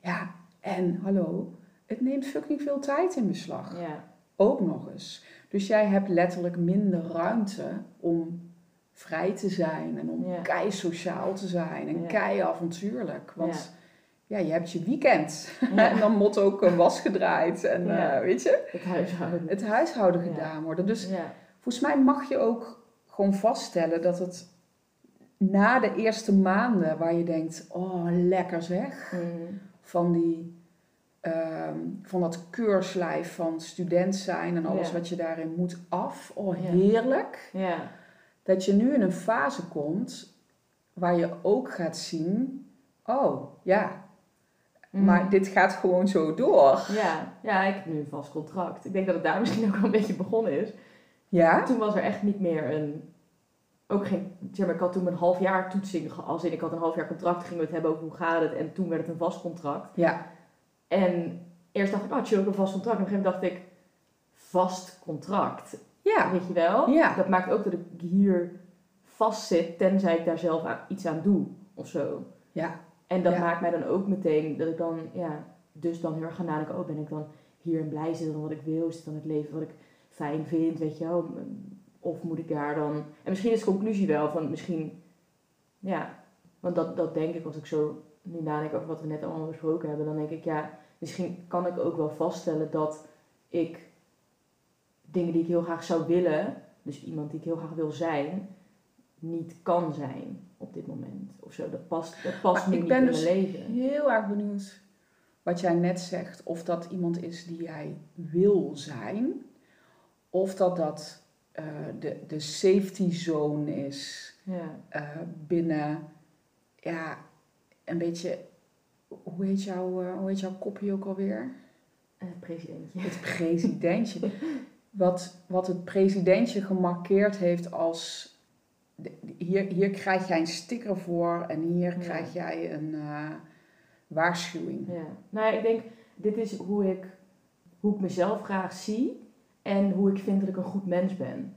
ja, en hallo, het neemt fucking veel tijd in beslag. ja, Ook nog eens. Dus jij hebt letterlijk minder ruimte om vrij te zijn en om Ja. kei sociaal te zijn en Ja. kei avontuurlijk. Want ja. je hebt je weekend en dan moet ook een was gedraaid en eh, weet je, Het huishouden. het huishouden gedaan worden. Dus volgens mij mag je ook gewoon vaststellen dat het na de eerste maanden waar je denkt, oh lekker zeg, Mhm. Van die ehm, van dat keurslijf van student zijn en alles Ja. wat je daarin moet af. Oh, heerlijk. ja, Dat je nu in een fase komt waar je ook gaat zien, oh ja, Mhm. maar dit gaat gewoon zo door. Ja, ja, ik heb nu een vast contract. Ik denk dat het daar misschien ook wel een beetje begonnen is. Ja? Toen was er echt niet meer een... Ook geen... Zeg maar, ik had toen een half jaar toetsing. Als in, ik had een half jaar contract, gingen we het hebben over hoe gaat het. En toen werd het een vast contract. Ja. En eerst dacht ik, oh chill, ik een vast contract. En op een gegeven moment dacht ik, vast contract. Ja. Weet je wel? Ja. Dat maakt ook dat ik hier vast zit, tenzij ik daar zelf aan- iets aan doe. Of zo. Ja. En dat Ja. maakt mij dan ook meteen dat ik dan, ja, dus dan heel erg gaan nadenken, oh ben ik dan hierin blij, is dit dan wat ik wil, is dan het leven wat ik fijn vind, weet je wel, of moet ik daar dan, en misschien is de conclusie wel van misschien, ja, want dat, dat denk ik als ik zo nu nadenk over wat we net allemaal besproken hebben, dan denk ik, ja, misschien kan ik ook wel vaststellen dat ik dingen die ik heel graag zou willen, dus iemand die ik heel graag wil zijn, niet kan zijn op dit moment. Of zo, dat past, dat past nu ik niet ben in dus mijn leven. heel erg benieuwd wat jij net zegt. Of dat iemand is die jij wil zijn. Of dat dat eh, de, de safety zone is. Ja. eh, binnen, ja, een beetje, hoe heet, jouw, eh, hoe heet jouw kopje ook alweer? Eh, presidentje. Het presidentje. wat, wat het presidentje gemarkeerd heeft als, hier, hier krijg jij een sticker voor en hier Ja. krijg jij een waarschuwing. Ja. Nou ja, ik denk, dit is hoe ik, hoe ik mezelf graag zie en hoe ik vind dat ik een goed mens ben.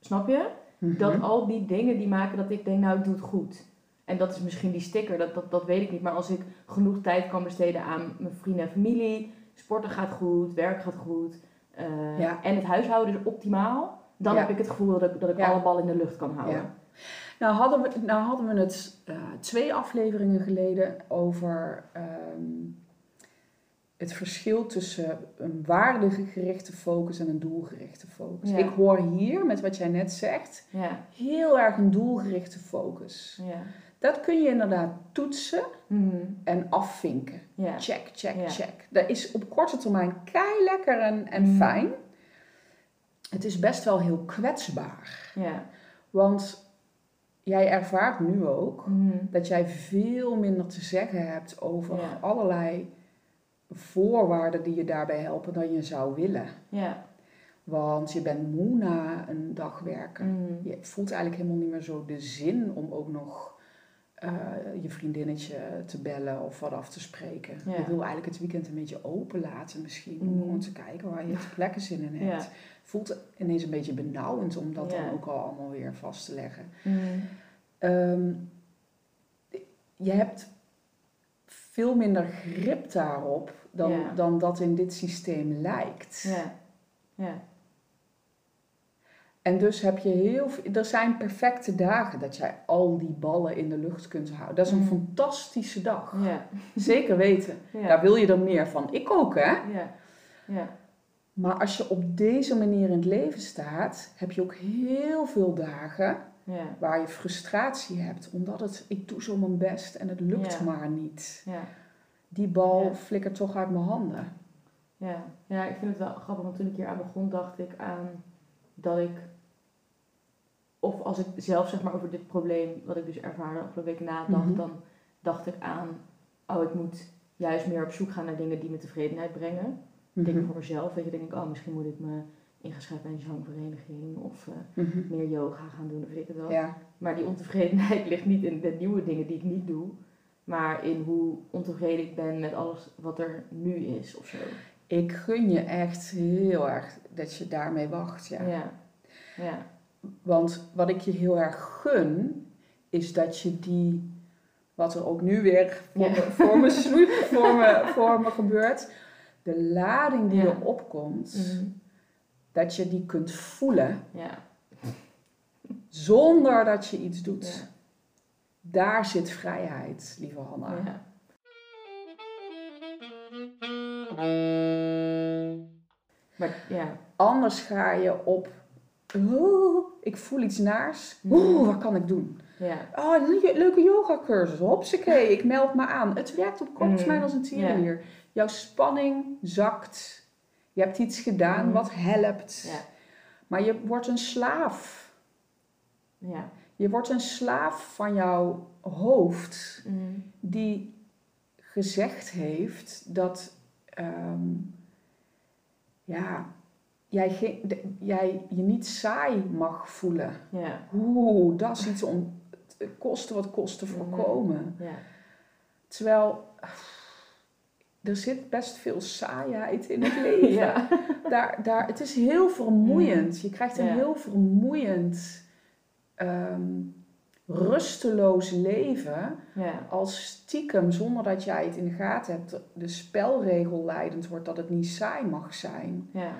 Snap je? Dat Mhm. al die dingen die maken dat ik denk, nou ik doe het goed. En dat is misschien die sticker, dat, dat, dat weet ik niet. Maar als ik genoeg tijd kan besteden aan mijn vrienden en familie, sporten gaat goed, werk gaat goed. eh, Ja. En het huishouden is optimaal. Dan Ja. heb ik het gevoel dat ik, dat ik Ja. alle ballen in de lucht kan houden. Ja. Nou hadden we, nou hadden we het eh, twee afleveringen geleden over ehm, het verschil tussen een waardegerichte focus en een doelgerichte focus. Ja. Ik hoor hier, met wat jij net zegt, Ja, heel erg een doelgerichte focus. ja. Dat kun je inderdaad toetsen Mhm. en afvinken. Check, check, check. Dat is op korte termijn kei lekker en, en Mm. fijn. Het is best wel heel kwetsbaar. ja. Want jij ervaart nu ook Mhm. dat jij veel minder te zeggen hebt over allerlei voorwaarden die je daarbij helpen dan je zou willen. ja. Want je bent moe na een dag werken. Mhm. Je voelt eigenlijk helemaal niet meer zo de zin om ook nog eh, je vriendinnetje te bellen of wat af te spreken. Ja. Je wil eigenlijk het weekend een beetje open laten misschien. Om Mm. gewoon te kijken waar je plekken zin in hebt. Ja. Voelt ineens een beetje benauwend om dat Ja. dan ook al allemaal weer vast te leggen. Mhm. Ehm, je hebt veel minder grip daarop dan, Ja. dan dat in dit systeem lijkt. Ja. Ja. En dus heb je heel veel, er zijn perfecte dagen dat jij al die ballen in de lucht kunt houden. Dat is een Mm. fantastische dag. Ja. Zeker weten. Ja. Daar wil je er meer van. Ik ook, hè? Ja. Ja. Maar als je op deze manier in het leven staat, heb je ook heel veel dagen Ja. waar je frustratie hebt. Omdat het, ik doe zo mijn best en het lukt Ja. maar niet. Ja. Die bal flikkert toch uit mijn handen. Ja. ja, ik vind het wel grappig, want toen ik hier aan begon, dacht ik aan dat ik, of als ik zelf zeg maar over dit probleem, wat ik dus ervaarde afgelopen week nadacht, Mhm. dan dacht ik aan, oh ik moet juist meer op zoek gaan naar dingen die me tevredenheid brengen. Dingen Mhm. voor mezelf, weet je, denk ik, oh misschien moet ik me ingeschreven bij een zangvereniging of eh, Mhm. meer yoga gaan doen of weet ik het wel. Ja, Maar die ontevredenheid ligt niet in de nieuwe dingen die ik niet doe, maar in hoe ontevreden ik ben met alles wat er nu is of zo. ik gun je echt heel erg dat je daarmee wacht. Ja. Ja. Ja. Want wat ik je heel erg gun, is dat je die, wat er ook nu weer voor, Ja. me, voor, me, snoeit- voor, me, voor me gebeurt, de lading die Ja. er opkomt, Mhm. Dat je die kunt voelen Ja. zonder dat je iets doet. Ja. Daar zit vrijheid, lieve Hanna. Ja. Maar ja. Anders ga je op, "Oeh, ik voel iets naars, oeh, wat kan ik doen? Ja. Oh, een le- leuke yogacursus. Hopsakee, ik meld me aan. Het werkt op korte Mm, termijn als een tierenlier. Jouw spanning zakt. Je hebt iets gedaan Mm. wat helpt. Ja. Maar je wordt een slaaf. Ja. Je wordt een slaaf van jouw hoofd. Mhm. Die gezegd heeft dat... ehm, ja, jij, de- jij je niet saai mag voelen. Ja. Oeh, dat is iets om kosten wat kost te Mhm. voorkomen. Ja. Terwijl er zit best veel saaiheid in het leven. Ja. Daar, daar, het is heel vermoeiend. Je krijgt een Ja. heel vermoeiend, ehm, rusteloos leven. Ja. Als stiekem, zonder dat jij het in de gaten hebt, de spelregel leidend wordt dat het niet saai mag zijn. Ja.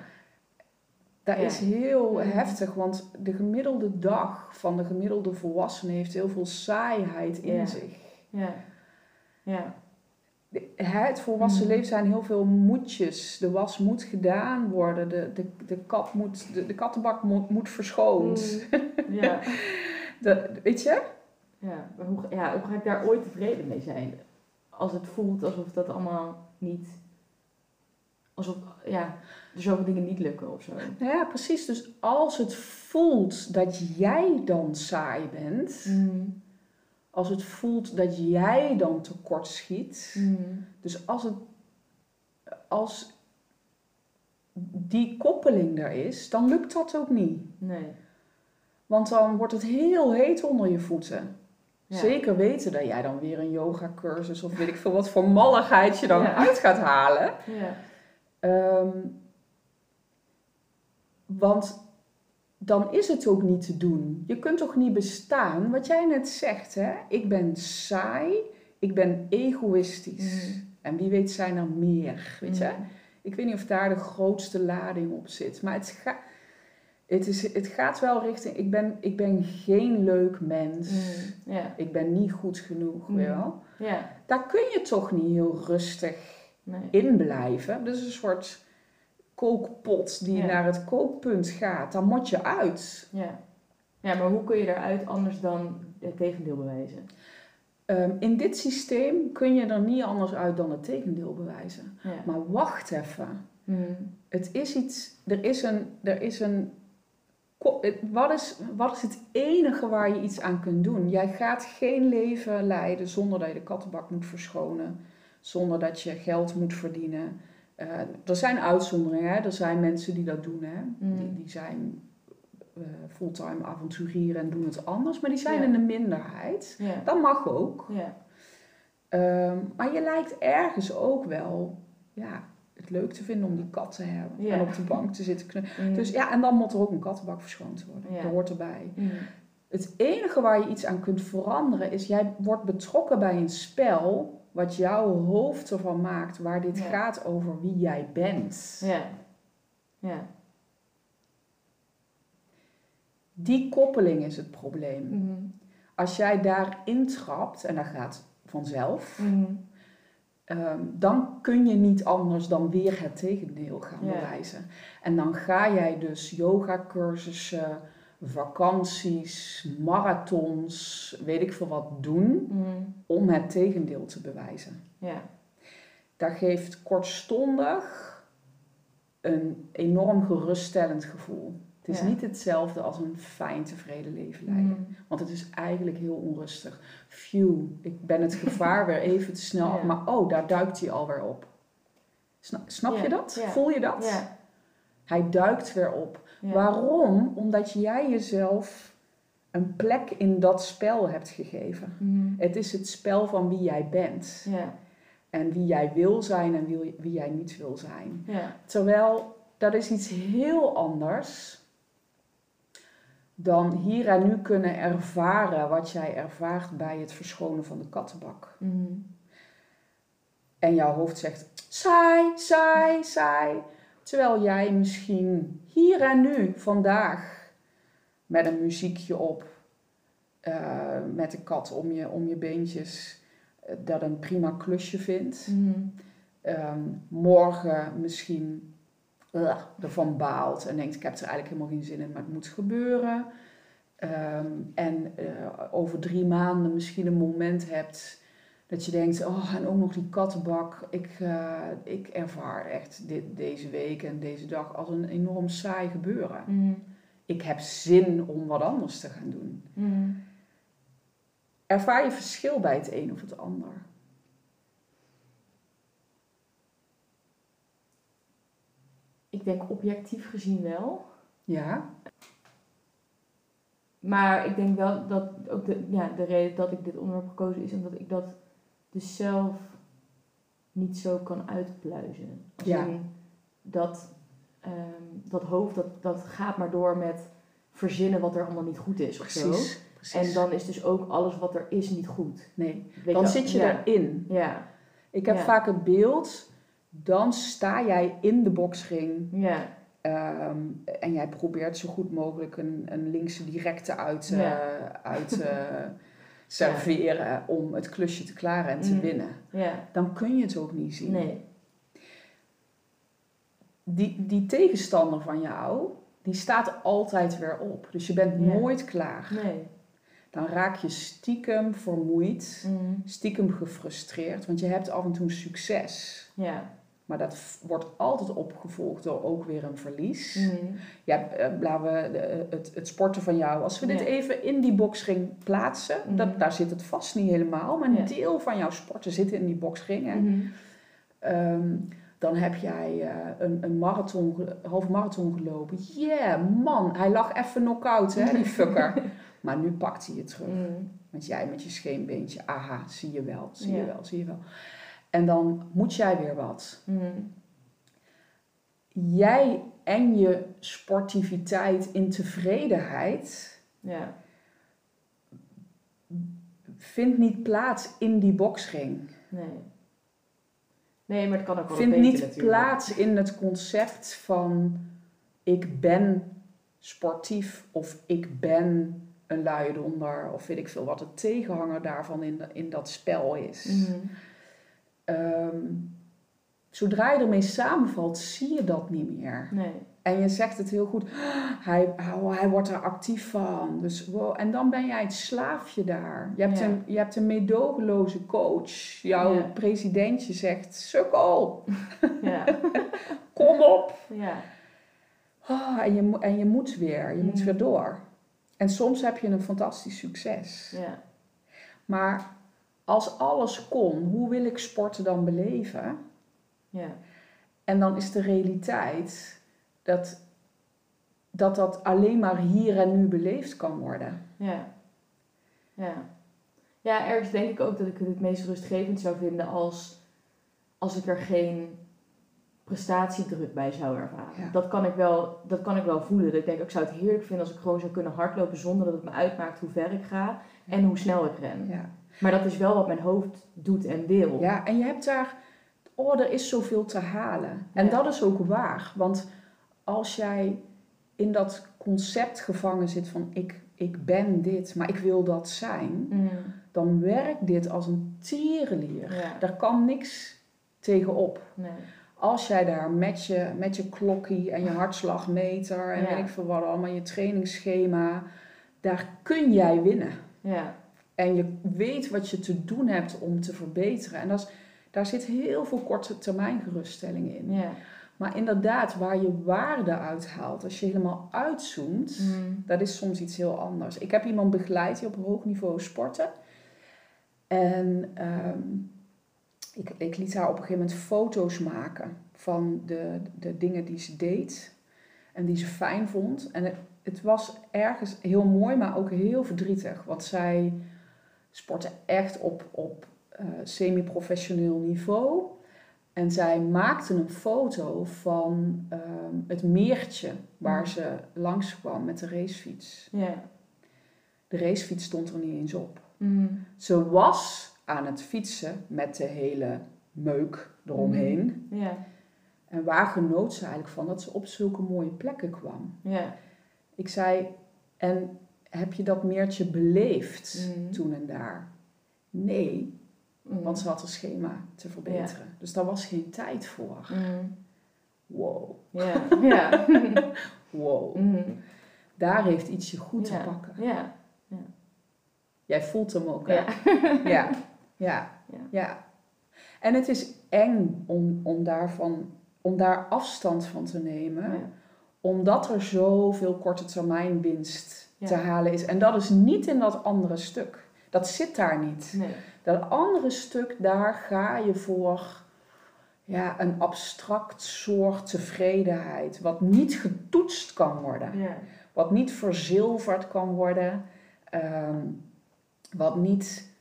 Dat is heel Mhm. heftig, want de gemiddelde dag van de gemiddelde volwassene heeft heel veel saaiheid in zich. Ja. Ja. Het volwassen Mhm. leven zijn heel veel moedjes. De was moet gedaan worden. De, de, de, kat moet, de, de kattenbak moet, moet verschoond. Ja. De, weet je? Ja. Maar hoe, ja, hoe ga ik daar ooit tevreden mee zijn? Als het voelt alsof dat allemaal niet... Alsof, ja, er zoveel dingen niet lukken of zo. Nou ja, precies. Dus als het voelt dat jij dan saai bent. Mhm. Als het voelt dat jij dan tekort schiet. Mhm. Dus als, het, als die koppeling er is, dan lukt dat ook niet. Nee. Want dan wordt het heel heet onder je voeten. Ja. Zeker weten dat jij dan weer een yogacursus of weet ik veel wat voor malligheid je dan Ja. uit gaat halen. Ja. Ehm, want dan is het ook niet te doen. Je kunt toch niet bestaan, wat jij net zegt, hè? Ik ben saai, ik ben egoïstisch. Mhm. En wie weet zijn er meer, weet je? Mhm. Ik weet niet of daar de grootste lading op zit, maar het, ga, het, is, het gaat wel richting, ik ben, ik ben geen leuk mens. Ja. Ik ben niet goed genoeg, weet wel? Daar kun je toch niet heel rustig Nee. in blijven. Is een soort kookpot die Ja. naar het kookpunt gaat. Daar moet je uit. Ja. ja, maar hoe kun je daaruit anders dan het tegendeel bewijzen? Ehm, in dit systeem kun je er niet anders uit dan het tegendeel bewijzen. Ja. Maar wacht even. Mhm. Het is iets, er is een, er is een, wat is, wat is het enige waar je iets aan kunt doen? Jij gaat geen leven leiden zonder dat je de kattenbak moet verschonen, zonder dat je geld moet verdienen. Eh, er zijn uitzonderingen, hè? er zijn mensen die dat doen, hè? Mhm. Die, die zijn eh, fulltime avonturieren en doen het anders, maar die zijn in de minderheid. Dat mag ook. Ja. Ehm, maar je lijkt ergens ook wel ja, het leuk te vinden om die kat te hebben en op de bank te zitten knuffelen. Mhm. Dus ja, en dan moet er ook een kattenbak verschoond worden. Dat hoort erbij. Mhm. Het enige waar je iets aan kunt veranderen is, jij wordt betrokken bij een spel wat jouw hoofd ervan maakt, waar dit Ja. gaat over wie jij bent. Ja. Ja. Die koppeling is het probleem. Mhm. Als jij daar intrapt, en dat gaat vanzelf, Mhm. Ehm, dan kun je niet anders dan weer het tegendeel gaan Ja. bewijzen. En dan ga jij dus yogacursussen, vakanties, marathons, weet ik veel wat doen Mhm. om het tegendeel te bewijzen. Ja. Dat geeft kortstondig een enorm geruststellend gevoel. Het is Ja. niet hetzelfde als een fijn tevreden leven leiden. Mhm. Want het is eigenlijk heel onrustig. Phew, ik ben het gevaar weer even te snel af. Ja. Maar oh, daar duikt hij alweer op. Snap, snap Ja, je dat? Voel je dat? Hij duikt weer op. Ja. Waarom? Omdat jij jezelf een plek in dat spel hebt gegeven. Mhm. Het is het spel van wie jij bent. Ja. En wie jij wil zijn en wie, wie jij niet wil zijn. Ja. Terwijl dat is iets heel anders dan hier en nu kunnen ervaren wat jij ervaart bij het verschonen van de kattenbak. Mhm. En jouw hoofd zegt saai, saai, saai. Terwijl jij misschien hier en nu, vandaag, met een muziekje op, eh, met een kat om je, om je beentjes, eh, dat een prima klusje vindt. Mhm. Ehm, morgen misschien uh, ervan baalt en denkt ik heb er eigenlijk helemaal geen zin in, maar het moet gebeuren. Ehm, en eh, over drie maanden misschien een moment hebt dat je denkt, oh en ook nog die kattenbak. Ik, eh, ik ervaar echt dit, deze week en deze dag als een enorm saai gebeuren. Mhm. Ik heb zin om wat anders te gaan doen. Mhm. Ervaar je verschil bij het een of het ander? Ik denk objectief gezien wel. Ja? Maar ik denk wel dat ook de, ja, de reden dat ik dit onderwerp gekozen is omdat ik dat dus zelf niet zo kan uitpluizen. Als Ja. in dat, ehm, dat hoofd dat, dat gaat maar door met verzinnen wat er allemaal niet goed is of zo. Precies. precies. En dan is dus ook alles wat er is niet goed. Nee, Weet dan je- zit je ja. erin. Ja, Ik heb Ja. vaak het beeld, dan sta jij in de boksring ja, ehm, en jij probeert zo goed mogelijk een, een linkse directe uit, Ja. uit eh, serveren om het klusje te klaren en te Mm. winnen. ja. Dan kun je het ook niet zien. Nee. Die, die tegenstander van jou, die staat altijd weer op. Dus je bent Ja. nooit klaar. Nee. Dan raak je stiekem vermoeid, Mhm. stiekem gefrustreerd, want je hebt af en toe succes. Ja. Maar dat wordt altijd opgevolgd door ook weer een verlies. Mhm. Ja, eh, laten we de- het, het sporten van jou. Als we dit Ja. even in die boksring plaatsen, Mhm. dat, daar zit het vast niet helemaal. Maar een Ja. deel van jouw sporten zit in die boksring. Hè? Mhm. Ehm, dan heb jij eh, een, een marathon, half marathon gelopen. Yeah, man, hij lag even knock-out, hè, die fucker. maar nu pakt hij je terug. Mhm. Want jij met je scheenbeentje, aha, zie je wel, zie je wel, zie je wel. En dan moet jij weer wat. Mhm. jij en je sportiviteit in tevredenheid Ja. vindt niet plaats in die boksring. Nee. Nee, maar het kan ook wel Vindt niet natuurlijk. plaats in het concept van ik ben sportief of ik ben een luie donder of weet ik veel wat de tegenhanger daarvan in, in dat spel is. Mhm. Ehm, zodra je ermee samenvalt, zie je dat niet meer. Nee. En je zegt het heel goed, hij, oh, hij wordt er actief van. Dus, wow. En dan ben jij het slaafje daar. Je hebt, Ja. een, je hebt een meedogenloze coach. Jouw Ja. presidentje zegt, sukkel, Ja. kom op. ja. Ah, en, je, en je moet weer, je moet Mm. weer door. En soms heb je een fantastisch succes. Ja. Maar als alles kon, hoe wil ik sporten dan beleven? Ja. En dan is de realiteit dat dat, dat alleen maar hier en nu beleefd kan worden. Ja. Ja. Ja, ergens denk ik ook dat ik het het meest rustgevend zou vinden als, als ik er geen prestatiedruk bij zou ervaren. Ja. Dat, kan ik wel, dat kan ik wel voelen. Dat ik denk, ik zou het heerlijk vinden als ik gewoon zou kunnen hardlopen zonder dat het me uitmaakt hoe ver ik ga en hoe snel ik ren. Ja. Maar dat is wel wat mijn hoofd doet en wil. ja, en je hebt daar, oh, er is zoveel te halen. En Ja. dat is ook waar, want als jij in dat concept gevangen zit van ik, ik ben dit, maar ik wil dat zijn, Mm. dan werkt dit als een tierenlier. Ja. Daar kan niks tegenop. Nee. Als jij daar met je, met je klokkie en je hartslagmeter en Ja. weet ik veel wat allemaal, je trainingsschema, daar kun jij winnen. Ja. En je weet wat je te doen hebt om te verbeteren. En dat is, daar zit heel veel korte termijn geruststelling in. Ja. Maar inderdaad, waar je waarde uithaalt, als je helemaal uitzoomt, Mm. dat is soms iets heel anders. Ik heb iemand begeleid die op hoog niveau sporten. En ehm, ik, ik liet haar op een gegeven moment foto's maken van de, de dingen die ze deed en die ze fijn vond. En het, het was ergens heel mooi, maar ook heel verdrietig. Want zij sportte echt op, op eh, semi-professioneel niveau. En zij maakte een foto van ehm, het meertje waar Mhm. ze langskwam met de racefiets. Ja. De racefiets stond er niet eens op. Mm. Ze was aan het fietsen met de hele meuk eromheen. Ja. En waar genoot ze eigenlijk van dat ze op zulke mooie plekken kwam? Ja. Ik zei, en heb je dat meertje beleefd Mm. toen en daar? Nee, Mm. want ze had haar schema te verbeteren. Dus daar was geen tijd voor. Mm. Wow, Ja. Ja. wow. Mm. Daar heeft iets je goed Ja. te pakken. Ja. Jij voelt hem ook, hè? Ja. Ja, ja, Ja. En het is eng om, om, daarvan, om daar afstand van te nemen, omdat er zoveel korte termijn winst Ja. te halen is. En dat is niet in dat andere stuk. Dat zit daar niet. Nee. Dat andere stuk, daar ga je voor ja, een abstract soort tevredenheid, wat niet getoetst kan worden Ja. wat niet verzilverd kan worden, ehm, wat niet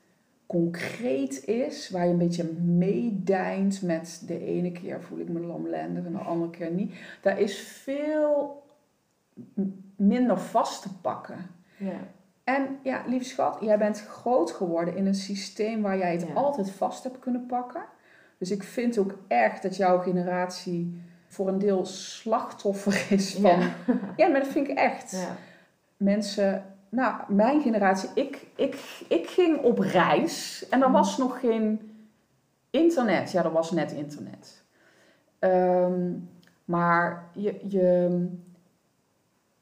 concreet is, waar je een beetje meedijnt met de ene keer voel ik me lamlendig en de andere keer niet. Daar is veel minder vast te pakken. Ja. En ja, lieve schat, jij bent groot geworden in een systeem waar jij het Ja. altijd vast hebt kunnen pakken. Dus ik vind ook echt dat jouw generatie voor een deel slachtoffer is van... Ja. Ja, maar dat vind ik echt. Ja. Mensen, nou, mijn generatie, ik, ik, ik ging op reis en er Mhm. was nog geen internet. Ja, er was net internet. Ehm, maar je, je,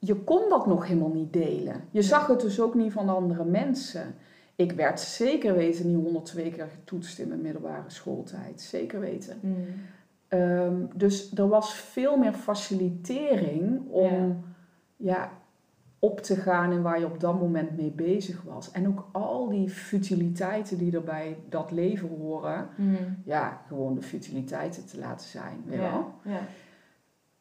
je kon dat nog helemaal niet delen. Je zag het dus ook niet van andere mensen. Ik werd zeker weten niet 102 keer getoetst in mijn middelbare schooltijd. Zeker weten. Mm. Ehm, dus er was veel meer facilitering om ja. op te gaan in waar je op dat moment mee bezig was. En ook al die futiliteiten die er bij dat leven horen. Mm. Ja, gewoon de futiliteiten te laten zijn. Weet je wel? Ja.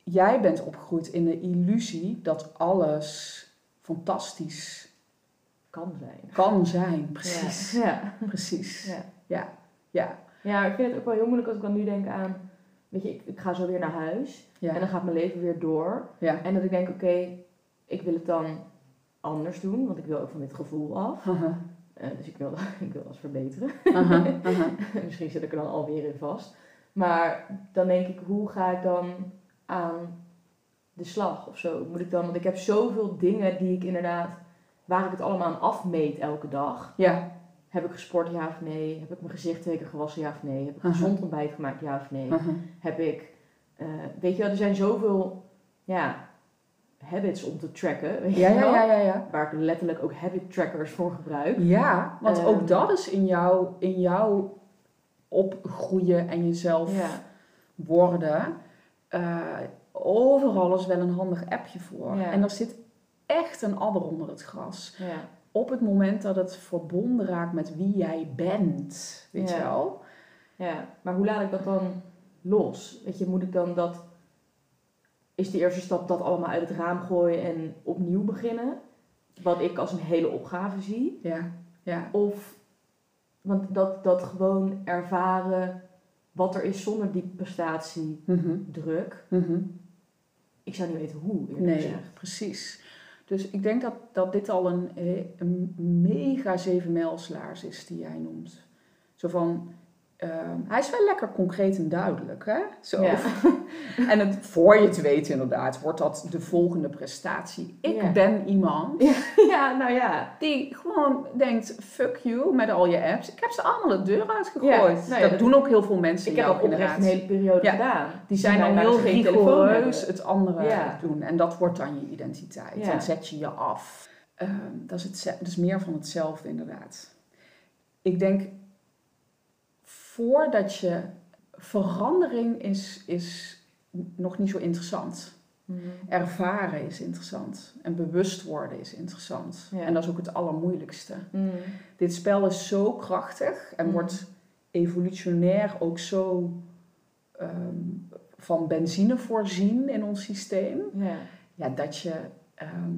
Jij bent opgegroeid in de illusie dat alles fantastisch Kan zijn. kan zijn. Precies. Ja. Precies. Ja. Ja. Ja. Ja, ik vind het ook wel heel moeilijk als ik dan nu denk aan weet je, ik, ik ga zo weer naar huis. En dan gaat mijn leven weer door. En dat ik denk, oké, ik wil het dan anders doen, want ik wil ook van dit gevoel af. Eh, dus ik wil, ik wil dat verbeteren. Misschien zit ik er dan alweer in vast. Maar dan denk ik, hoe ga ik dan aan de slag of zo? Moet ik dan, want ik heb zoveel dingen die ik inderdaad, waar ik het allemaal aan afmeet elke dag. Ja, Heb ik gesport, ja of nee? Heb ik mijn gezicht twee keer gewassen, ja of nee? Heb ik gezond ontbijt gemaakt, ja of nee? Heb ik, eh, weet je wel, er zijn zoveel, ja, habits om te tracken, weet Ja, je ja, wel? ja, ja, ja. Waar ik letterlijk ook habit trackers voor gebruik. Ja, want Ehm. ook dat is in jou, in jou opgroeien en jezelf Ja, worden. Eh, overal is wel een handig appje voor. Ja. En er zit echt een adder onder het gras. ja, Op het moment dat het verbonden raakt met wie jij bent, weet je wel? ja. Maar hoe laat ik dat dan los? Weet je, moet ik dan dat, is de eerste stap dat allemaal uit het raam gooien en opnieuw beginnen? Wat ik als een hele opgave zie. Ja, ja. Of, want dat, dat gewoon ervaren wat er is zonder die prestatiedruk. Mhm, mhm. Ik zou niet weten hoe, eerlijk Nee, gezegd. precies. Dus ik denk dat, dat dit al een, eh, een mega zevenmijlslaars is die jij noemt. Zo van, ehm, hij is wel lekker concreet en duidelijk, hè? Zo. Ja. En het, voor je het weet inderdaad, wordt dat de volgende prestatie. Ik Ja. ben iemand ja, nou ja. die gewoon denkt, fuck you, met al je apps. Ik heb ze allemaal de deur uitgegooid. Nou dat, dat- doen ook heel veel mensen Ik in heb ook oprecht een generatie. hele periode gedaan. Die zijn dan heel rigoureus het andere doen. En dat wordt dan je identiteit. Dan zet je je af. Ehm, dat, is het, dat is meer van hetzelfde inderdaad. Ik denk, voordat je... Verandering is, is nog niet zo interessant. Mhm. Ervaren is interessant. En bewust worden is interessant. Ja. En dat is ook het allermoeilijkste. Mhm. Dit spel is zo krachtig en Mhm. wordt evolutionair ook zo ehm, van benzine voorzien in ons systeem. Ja. Ja, dat je ehm,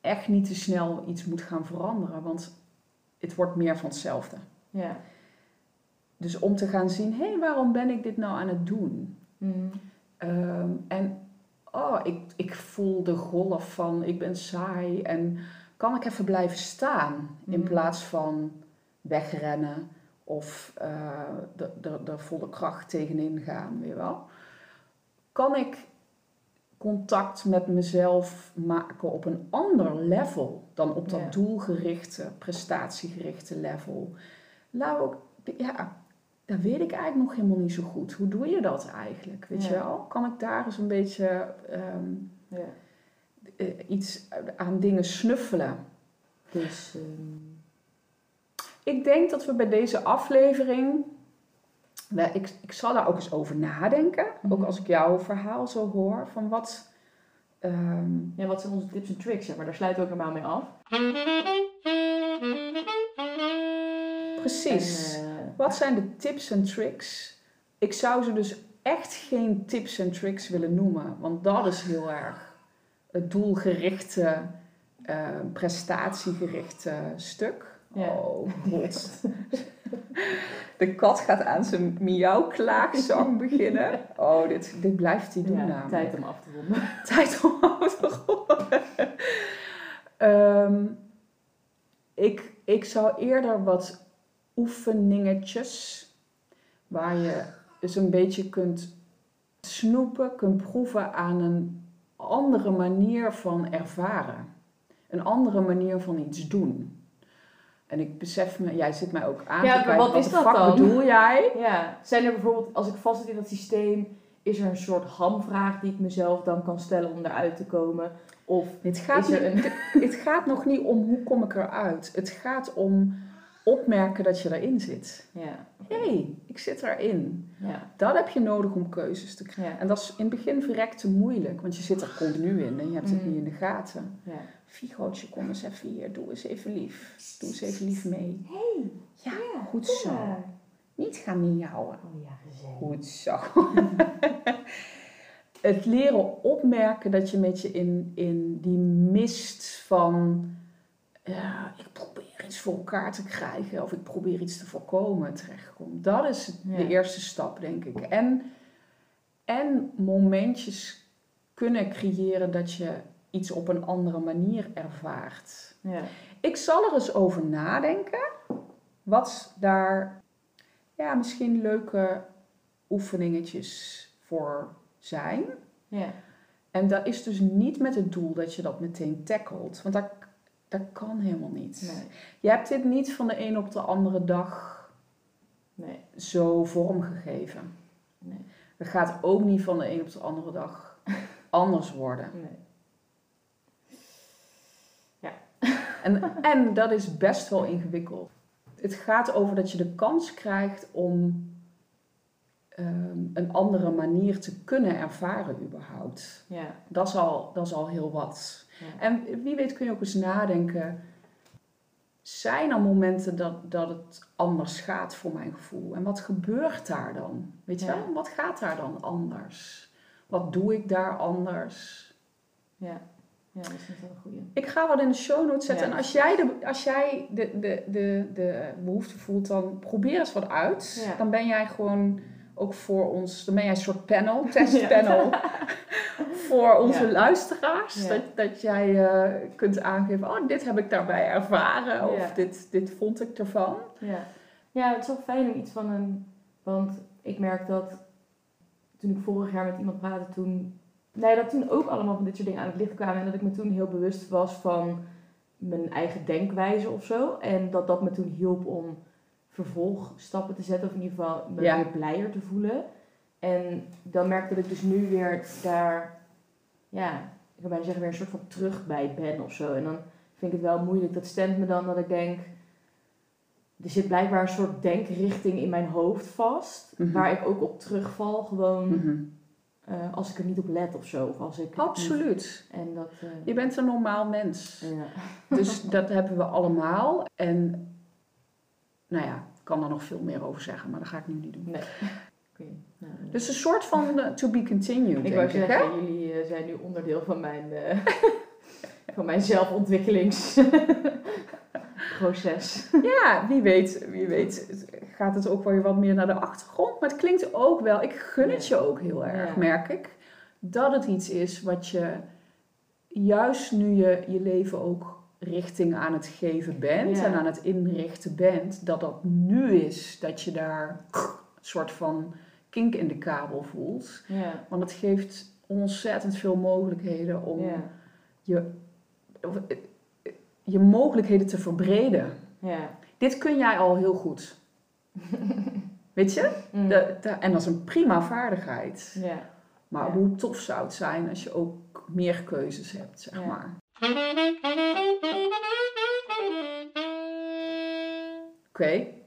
echt niet te snel iets moet gaan veranderen, want het wordt meer van hetzelfde. Ja. Dus om te gaan zien, hé, hey, waarom ben ik dit nou aan het doen? Mhm. Ehm, en oh, ik, ik voel de golf van ik ben saai en kan ik even blijven staan in Mhm. plaats van wegrennen of eh, de, de, de volle kracht tegenin gaan, weet je wel? Kan ik contact met mezelf maken op een ander level dan op dat Ja. doelgerichte, prestatiegerichte level? Nou, ook- ja, dat weet ik eigenlijk nog helemaal niet zo goed. Hoe doe je dat eigenlijk? Weet Ja. je wel? Kan ik daar eens een beetje ehm, ja. eh, iets aan dingen snuffelen? Dus, ehm, Ik denk dat we bij deze aflevering. we- Ik, ik zal daar ook eens over nadenken. Ook Mhm. als ik jouw verhaal zo hoor. Van wat. ehm, ja, wat zijn onze tips en tricks? Zeg maar daar sluiten we ook normaal mee af. Precies. En, eh, Wat zijn de tips en tricks? Ik zou ze dus echt geen tips en tricks willen noemen, want dat is heel erg het doelgerichte, eh, prestatiegerichte stuk. Ja. Oh god. De kat gaat aan zijn miauwklaagzang beginnen. Oh, dit, dit blijft hij doen ja, namelijk. tijd om af te ronden. Tijd om af te ronden. Ehm, ik, ik zou eerder wat oefeningetjes, waar je dus een beetje kunt snoepen, kunt proeven aan een andere manier van ervaren. Een andere manier van iets doen. En ik besef me, jij zit mij ook aan Ja, te kijken, wat is de dat fuck dan? bedoel jij? Ja, zijn er bijvoorbeeld, als ik vast zit in dat systeem, is er een soort hamvraag die ik mezelf dan kan stellen om eruit te komen? Of Het gaat, er niet, een... het gaat nog niet om hoe kom ik eruit. Het gaat om opmerken dat je erin zit. Ja, Hé, hey, ik zit erin. ja, Dat heb je nodig om keuzes te krijgen. ja, En dat is in het begin verrekt te moeilijk, want je zit er continu in en je hebt het Mm. niet in de gaten. ja. Figootje, kom eens even hier, doe eens even lief. Doe eens even lief mee. Hey, Ja, ja, goed zo. Niet gaan miauwen. Oh ja. Goed zo. het leren opmerken dat je met je in, in die mist van... Ja, ik probeer iets voor elkaar te krijgen of ik probeer iets te voorkomen terechtkomt. Dat is Ja. de eerste stap, denk ik. En en momentjes kunnen creëren dat je iets op een andere manier ervaart. Ja. Ik zal er eens over nadenken. Wat daar ja, misschien leuke oefeningetjes voor zijn. Ja. En dat is dus niet met het doel dat je dat meteen tackelt. Want dat, dat kan helemaal niet. Nee. Je hebt dit niet van de een op de andere dag Nee. zo vormgegeven. Nee. Dat gaat ook niet van de een op de andere dag anders worden. Nee. En, en dat is best wel ingewikkeld. Het gaat over dat je de kans krijgt om ehm, een andere manier te kunnen ervaren überhaupt. Ja. Dat is al, dat is al heel wat. Ja. En wie weet kun je ook eens nadenken... Zijn er momenten dat, dat het anders gaat voor mijn gevoel? En wat gebeurt daar dan? Weet je Ja. wel? Wat gaat daar dan anders? Wat doe ik daar anders? Ja. Ja, dat is niet wel een goeie. Ik ga wat in de show notes zetten. Ja. En als jij, de, als jij de, de, de, de behoefte voelt, dan probeer eens wat uit. Ja. Dan ben jij gewoon ook voor ons, dan ben jij een soort panel, testpanel. voor onze Ja. luisteraars. Ja. Dat, dat jij eh, kunt aangeven, oh, dit heb ik daarbij ervaren. Of dit, dit vond ik ervan. Ja. ja, het is wel fijn om iets van een... Want ik merk dat toen ik vorig jaar met iemand praatte, toen... Nee, dat toen ook allemaal van dit soort dingen aan het licht kwamen. En dat ik me toen heel bewust was van mijn eigen denkwijze of zo. En dat dat me toen hielp om vervolgstappen te zetten. Of in ieder geval me Ja. weer blijer te voelen. En dan merk ik dat ik dus nu weer daar... Ja, ik kan bijna zeggen weer een soort van terug bij ben of zo. En dan vind ik het wel moeilijk. Dat stemt me dan dat ik denk... Er zit blijkbaar een soort denkrichting in mijn hoofd vast. Mhm. Waar ik ook op terugval. Gewoon Mhm. eh, als ik er niet op let of zo. Of als ik niet- Absoluut. En dat... eh, Je bent een normaal mens. ja. Dus dat hebben we allemaal. En nou ja, ik kan er nog veel meer over zeggen, maar dat ga ik nu niet doen. Nee. Nou, Dus een soort van eh, to be continued, ik denk wou. Hè? zeggen, jullie eh, zijn nu onderdeel van mijn, eh, van mijn zelfontwikkelingsproces. Ja, wie weet, wie weet gaat het ook wel weer wat meer naar de achtergrond. Maar het klinkt ook wel, ik gun het je ook heel erg, Ja. merk ik. Dat het iets is wat je, juist nu je je leven ook richting aan het geven bent Ja. en aan het inrichten bent, dat dat nu is dat je daar een soort van kink in de kabel voelt. ja. Want het geeft ontzettend veel mogelijkheden om Ja. je, of, eh, je mogelijkheden te verbreden. Ja. Dit kun jij al heel goed. Weet je? Mm. De- de- en dat is een prima vaardigheid. ja. Maar hoe tof zou het zijn als je ook meer keuzes hebt, zeg maar. Oké,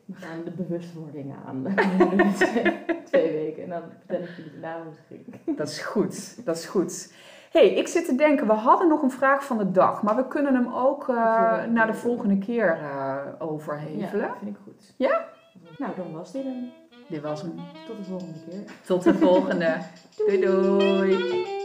We gaan de bewustwording aan. Twee, weken. En dan vertel ik jullie het ging. dat is goed. Dat is goed. hey, ik zit te denken, we hadden nog een vraag van de dag, maar we kunnen hem ook eh, volgende naar de volgende keer eh, overhevelen. Ja, vind ik goed. Ja? Nou, dan was dit hem. Dit was hem. Tot de volgende keer. Tot de volgende. doei doei.